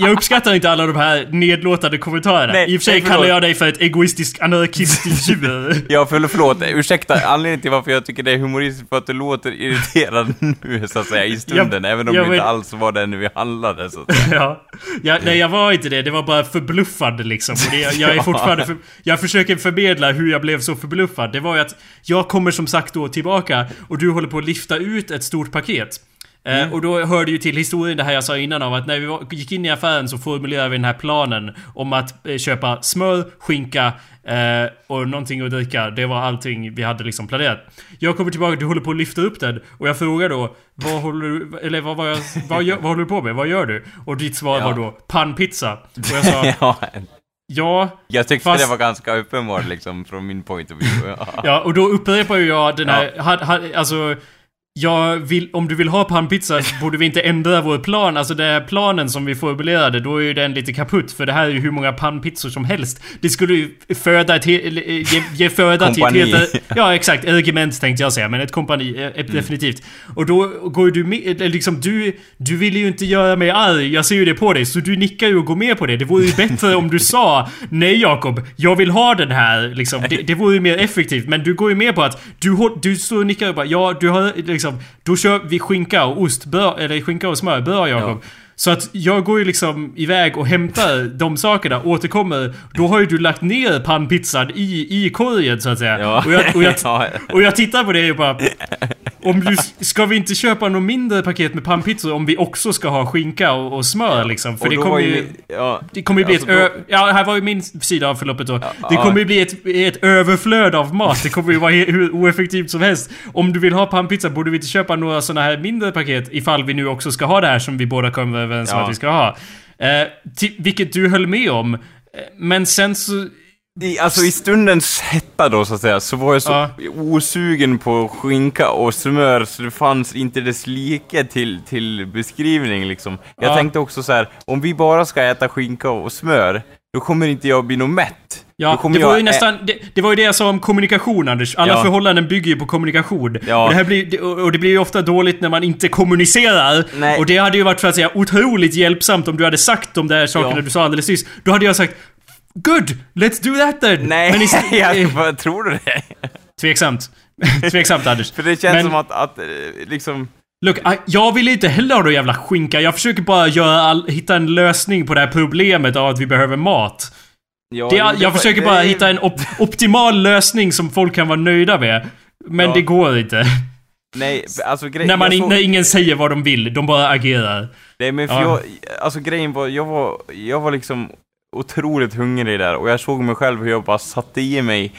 Jag uppskattar inte alla de här nedlåtande kommentarerna. Nej, I och för sig kallar jag dig för ett egoistiskt anarkistiskt djur. Ja, för, förlåt. Ursäkta, anledningen till varför jag tycker det är humoristiskt för att du låter irriterad nu, så att säga, i stunden. Jag- även om jag du vet- inte alls var det när vi handlade, så att säga. ja. ja. Nej, jag var inte det. Det var bara förbluffande liksom. Det, jag är Ja. fortfarande... För, jag försöker förmedla hur jag blev så förbluffad. Det var ju att jag kommer som sagt då tillbaka och du håller på att lyfta ut ett stort paket. Eh, och då hörde ju till historien det här jag sa innan av att när vi gick in i affären så formulerade vi den här planen om att eh, köpa smör, skinka eh, och någonting att dricka. Det var allting vi hade liksom planerat. Jag kommer tillbaka, du håller på att lyfta upp den och jag frågar då vad håller du, eller vad, vad, vad, gör, vad håller du på med? Vad gör du? Och ditt svar Ja. var då pannpizza. Och jag sa ja, ja, jag tyckte Fast- det var ganska uppenbart liksom, från min point of view. Ja. Ja, och då upprepar ju jag den här... Ha, ha, alltså... Jag vill, om du vill ha pannpizza så borde vi inte ändra vår plan. Alltså den här planen som vi formulerade, då är ju den lite kaputt. För det här är ju hur många pannpizzor som helst. Det skulle ju föda ett, eh, ge, ge föda till ett helt... Ja, exakt. Ett regement tänkte jag säga, men ett kompani. eh, Mm. Definitivt. Och då går du med... eller Liksom du... Du vill ju inte göra mig arg. Jag ser ju det på dig. Så du nickar ju och går med på det. Det vore ju bättre om du sa Nej Jakob, jag vill ha den här. Liksom. Det, det vore ju mer effektivt. Men du går ju med på att du, du står och nickar och bara Ja, du har liksom... Liksom, då kör vi skinka och ost. Bör, eller skinka och smör. Bör Jakob. Så att jag går ju liksom iväg och hämtar de sakerna, återkommer. Då har ju du lagt ner pannpizzan i, i korgen så att säga. Ja. Och, jag, och, jag, Ja. och jag tittar på det och bara... Om du, ska vi inte köpa något mindre paket med pannpizzor om vi också ska ha skinka och, och smör liksom? För Och det kommer ju... Ja, Det kommer ju bli alltså ett då- ö... Ja, här var ju min sida av förloppet då. det ja. kommer ju bli ett, ett överflöd av mat. Det kommer ju vara hur oeffektivt som helst. Om du vill ha pannpizza borde vi inte köpa några såna här mindre paket ifall vi nu också ska ha det här som vi båda kommer överens om Ja. att vi ska ha. Eh, till, vilket du höll med om. Eh, Men sen så... I, alltså i stundens hetta då så att säga, så var jag så Ja. osugen på skinka och smör så det fanns inte dess like till, till beskrivning liksom. Jag Ja. tänkte också så här, om vi bara ska äta skinka och smör, då kommer inte jag bli något mätt. Ja, det var ju ä- nästan... Det, det var ju det jag sa om kommunikation, Anders. Alla Ja. förhållanden bygger ju på kommunikation. Ja. Och, det här blir, och det blir ju ofta dåligt när man inte kommunicerar. Nej. Och det hade ju varit för att säga otroligt hjälpsamt om du hade sagt de där sakerna Ja. du sa alldeles nyss. Då hade jag sagt Good! Let's do that then! Nej, Men jag, eh, vad tror du det? Tveksamt. Tveksamt Anders. För det känns Men- som att, att eh, liksom... Look, jag vill inte heller ha någon jävla skinka. Jag försöker bara göra all, hitta en lösning på det här problemet av att vi behöver mat. Ja, Det, jag var- försöker bara hitta en op optimal lösning som folk kan vara nöjda med. Men Ja. det går inte. Nej, alltså grej, När, man jag såg- när ingen säger vad de vill, de bara agerar. Nej men för Ja. jag, alltså grejen var, jag var, jag var liksom otroligt hungrig där och jag såg mig själv hur jag bara satte i mig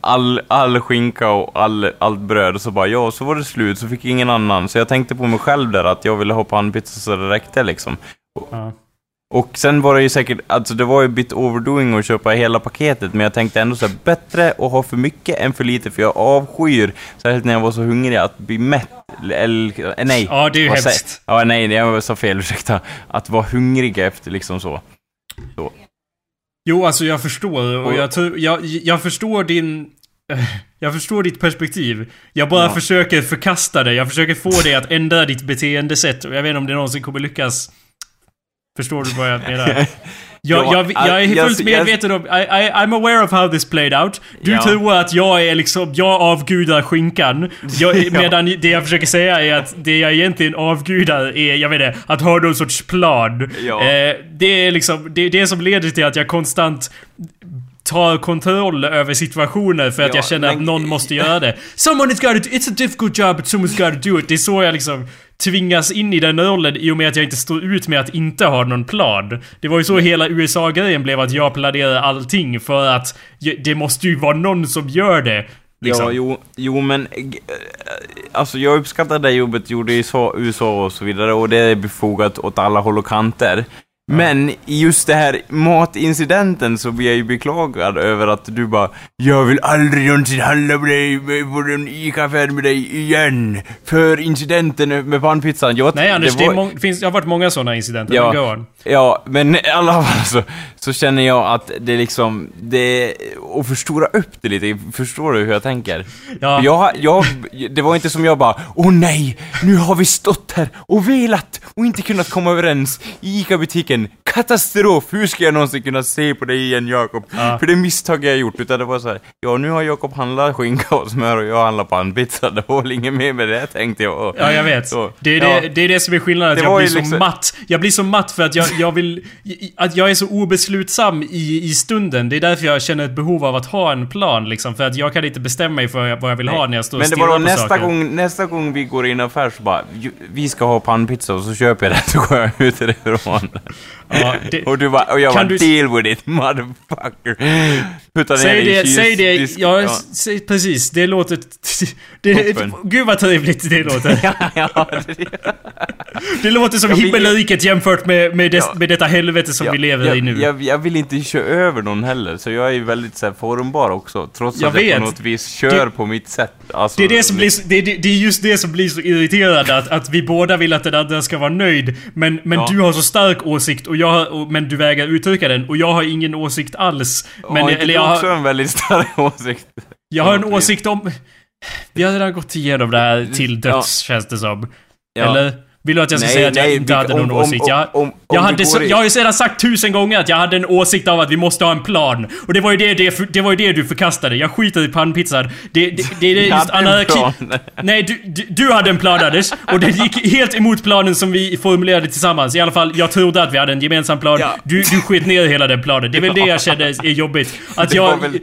all, all skinka och all, allt bröd och så bara ja, så var det slut, så fick jag ingen annan. Så jag tänkte på mig själv där att jag ville ha pannpizza så det räckte liksom. Ja. Och sen var det ju säkert, alltså det var ju bit overdoing att köpa hela paketet, men jag tänkte ändå så här, bättre att ha för mycket än för lite, för jag avskyr, särskilt när jag var så hungrig, att bli mätt. Eller, eh, nej. Ja, det är ju säger- hemskt. Ja, nej, jag sa fel, ursäkta. Att vara hungrig efter liksom så. Jo, alltså jag förstår och Och- jag, jag, jag förstår din... Jag förstår ditt perspektiv. Jag bara Ja. försöker förkasta det. Jag försöker få dig att ändra ditt beteendesätt och jag vet inte om det någonsin kommer lyckas. Förstår du vad jag menar? Jag, Ja, jag, jag är fullt medveten om... I, I, I'm aware of how this played out. Du Ja. tror att jag är liksom... Jag avgudar skinkan. Jag, Ja. Medan det jag försöker säga är att det jag egentligen avgudar är, jag vet inte, att ha någon sorts plan. Ja. Eh, det är liksom... Det, det som leder till att jag konstant tar kontroll över situationer för att Ja, jag känner men- att någon måste göra det. Someone has got to it's a difficult job but someone's got to do it. Det är så jag liksom tvingas in i den rollen i och med att jag inte står ut med att inte ha någon plan. Det var ju så hela USA-grejen blev att jag planerade allting för att det måste ju vara någon som gör det. Liksom. Ja, jo, jo men... Eh, alltså jag uppskattar det jobbet gjorde i USA och så vidare, och det är befogat åt alla håll och kanter. Men i just det här matincidenten så blir jag ju beklagad över att du bara Jag vill aldrig någonsin handla med dig på en ICA-affär med dig igen. För incidenten med pannpizzan. Jag, Nej Anders, det, var- mång- det, finns, det har varit många sådana incidenter. Ja. Men. Ja, men i alla fall så, så känner jag att det liksom, det, och förstora upp det lite, förstår du hur jag tänker? Ja. Jag, jag, det var inte som jag bara, åh nej, nu har vi stått här och velat och inte kunnat komma överens i ICA-butiken. Katastrof! Hur ska jag någonsin kunna se på dig igen Jakob? Ja. För det misstag jag gjort, utan det var så här, ja nu har Jakob handlat skinka och smör och jag handlar pannpizza. Det var väl inget mer med det tänkte jag. Och, Ja, jag vet. Så, det, är ja. det, det är det som är skillnaden, att jag blir så liksom- matt. Jag blir så matt för att jag, jag vill... Att jag är så obeslutsam i, i stunden. Det är därför jag känner ett behov av att ha en plan liksom. För att jag kan inte bestämma mig för vad jag vill ha när jag står och Men det stirrar på nästa saker. gång, nästa gång vi går in i affär så bara, "Ju- vi ska ha pannpizza och så köper jag det så går jag ut därifrån. Ja, det, Och du bara, och jag bara, du- deal with it motherfucker. Putta Säg det, kyls- säg det. disk- Ja, säg, precis. Det låter... Det, gud vad trevligt det låter. ja, ja, det, Det låter som Jag himmelriket jämfört med, med, des, Ja. med detta helvete som vi lever jag, i nu. Jag, jag vill inte köra över någon heller, så jag är ju väldigt så här, formbar också. Trots Jag att jag vet. på något vis kör på mitt sätt. Alltså, Det är, det, som blir, så- det, det är just det som blir så irriterande, att, att vi båda vill att den andra ska vara nöjd. Men, men Ja. du har så stark åsikt, och jag, och, men du vägrar uttrycka den. Och jag har ingen åsikt alls. Men, har inte eller jag, också har, en väldigt stark åsikt? jag har en Ja, åsikt om... Vi har redan gått igenom det här till döds, känns det som. Ja. Eller? Vill du att jag ska Nej, säga att jag nej, inte vi- hade någon om- åsikt? Jag, om- om- jag, om hade du så, i- jag har ju sedan sagt tusen gånger att jag hade en åsikt av att vi måste ha en plan. Och det var ju det, det, det, var ju det du förkastade. Jag skiter i pannpizzan. Det, det, det, det är Jag just hade anarki... Nej, du, du, du hade en plan Anders. Och det gick helt emot planen som vi formulerade tillsammans. I alla fall, jag trodde att vi hade en gemensam plan. Ja. Du, du skit ner hela den planen. Det är väl det jag kände är jobbigt. Att jag... väl-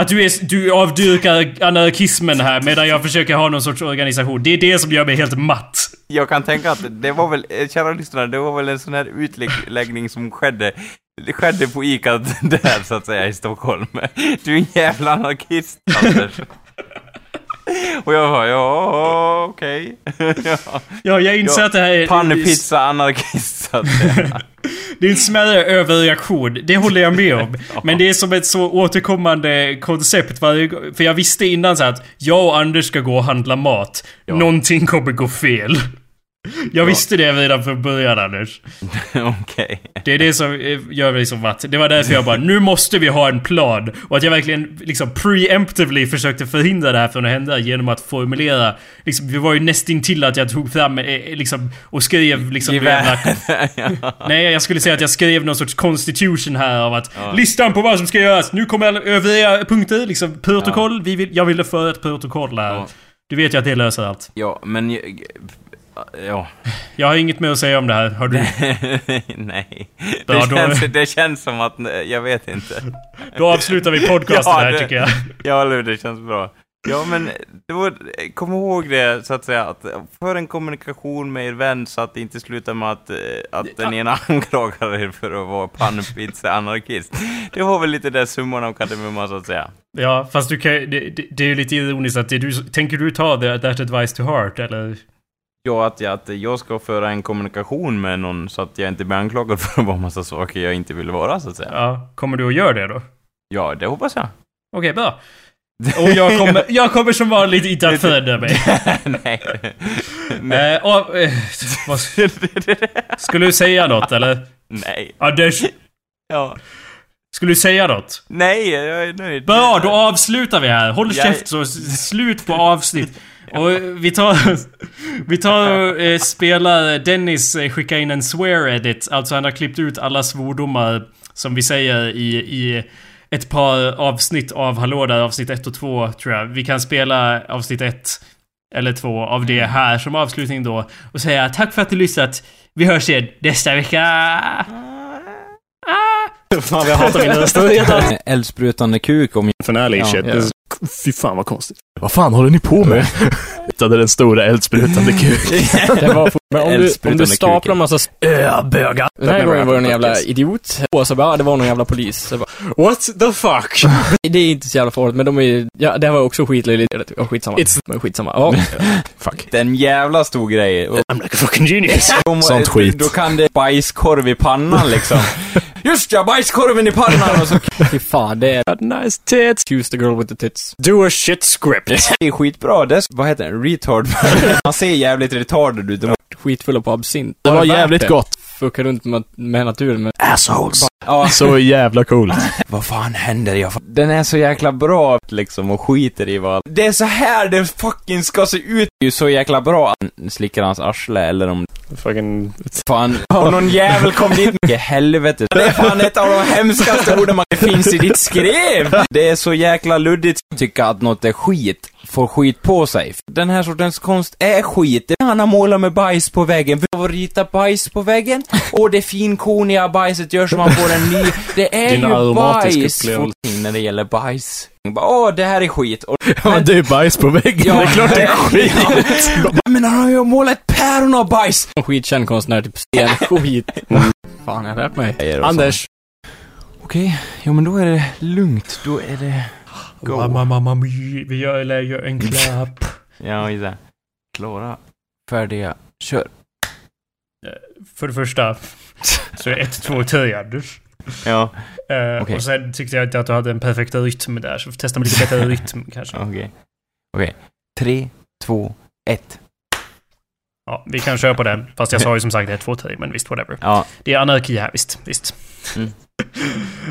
Att du, är, du avdyrkar anarkismen här medan jag försöker ha någon sorts organisation. Det är det som gör mig helt matt. Jag kan tänka att det var väl, eh, kära lyssnare, det var väl en sån här utläggning som skedde, det skedde på ICA där så att säga i Stockholm. Du är en jävla anarkist Anders. Och jag bara, ja okej. ja. Ja, jag inser Ja, att det här är... Pannepizza anarkist. Det är en smärre överreaktion, det håller jag med om. Men det är som ett så återkommande koncept varje. För jag visste innan så att jag och Anders ska gå och handla mat. Ja. Någonting kommer gå fel. Jag visste det redan från början Anders. Okej. Det är det som eh, gör mig så matt. Det var därför jag bara, nu måste vi ha en plan. Och att jag verkligen liksom preemptively försökte förhindra det här från att hända genom att formulera. Liksom, det var ju nästintill att jag tog fram eh, liksom, och skrev liksom... Jävla- Nej, jag skulle säga att jag skrev någon sorts constitution här av att Ja. listan på vad som ska göras. Nu kommer övriga punkter, liksom protokoll. Vi vill, jag ville föra ett protokoll här. Ja. Du vet ju att det löser allt. Ja, men... Ja. Jag har inget mer att säga om det här. Har du? Nej. Det då- känns, det känns som att, jag vet inte. Då avslutar vi podcasten Ja, här det- tycker jag. Ja, eller? Det känns bra. Ja, men det var, kom ihåg det, så att säga, att för en kommunikation med er vän så att det inte slutar med att, eh, att den ena anklagar er för att vara pannpizza-anarkist. Det var väl lite det summan av kardemumman, så att säga. Ja, fast du kan, det, det, det är ju lite ironiskt att det du, tänker du ta the, that advice to heart eller? Ja, att jag, att jag ska föra en kommunikation med någon så att jag inte blir anklagad för att vara massa saker jag inte vill vara, så att säga. Ja, kommer du att göra det då? Ja, det hoppas jag. Okej, bra. Och jag kommer, jag kommer som vanligt inte att förändra mig. Nej. Nej. Eh, och, eh, vad, skulle du säga något eller? Nej. Anders, Ja. skulle du säga något? Nej, jag är nöjd. Bra, då avslutar vi här. Håll Jag- käft så slut på avsnitt. Och vi tar... Vi tar eh, spelar... Dennis eh, skickar in en swear edit. Alltså han har klippt ut alla svordomar som vi säger i, i ett par avsnitt av Hallå där, avsnitt 1 och 2 tror jag. Vi kan spela avsnitt 1 eller 2 av det här som avslutning då. Och säga tack för att du lyssnat. Vi hörs igen nästa vecka. Ah, Fan, jag hatar min röst. Eldsprutande kuk om... Finale Ja. shit. Ja. Det- Fy fan vad konstigt. Vad fan håller ni på med? Hittade den stora eldsprutande kuken. Det var men om du, om du staplar en massa... Öbögar. Den här gången var det en jävla idiot. Och så bara, ja, det var någon jävla polis. Så bara, What the fuck? det är inte så jävla farligt, men de är ju... Ja, det här var också skitlöjligt. Ja, skitsamma. It's- Men skitsamma. Ja. Fuck. Det är en jävla stor grej. I'm like a fucking genius. Sånt skit. Då kan det bajskorv i pannan liksom. Just ja, bajskorven i pannan och så... Fy fan, det är... Got nice tits. Choose the girl with the tits. Do a shit script. Det är skitbra. Det är, vad heter det? Retard. Han ser jävligt retarded ut. De- Skitfulla på absint. Det var jävligt det? gott. Fucka runt med, med naturen, men... Assholes. Ja, Så jävla cool. vad fan händer? Jag Den är så jäkla bra liksom och skiter i vad... Det är så här det fucking ska se ut. Det är ju så jäkla bra. Slickar hans arsle eller om... Fucking... Fan. Och någon jävel kom dit med helvete. Det är fan ett av de hemskaste orden man finns i ditt skrev. Det är så jäkla luddigt att tycka att något är skit. Får skit på sig. Den här sortens konst är skit. Han har målat med bajs på väggen. För att rita bajs på väggen. Och det finkoniga bajset gör så man får en ny. Det är Din ju bajs. När det gäller bajs. Bara, Åh, det här är skit. Och, Ja, men det är bajs på väggen. Ja. det är klart det är skit. men han har ju målat ett päron av bajs. En skitkänd konstnär, typ sten, skit. Fan, jag har lärt mig. Anders. Okej, jo men då är det lugnt. Då är det... Go. Mamma, mamma, vi vi gör, eller gör en klapp. Ja, just det. Klara, färdiga, kör. För det första så är 1, 2, 10 Anders. Ja, Eh, Okej. Och sen tyckte jag inte att du hade en perfekt rytm där, så testa med lite bättre rytm kanske. okej. Okej. Tre, två, ett. Ja, vi kan köra på den. Fast jag sa ju som sagt 1, 2, 10, men visst, whatever. Ja, Det är anarki här, visst. visst. Mm.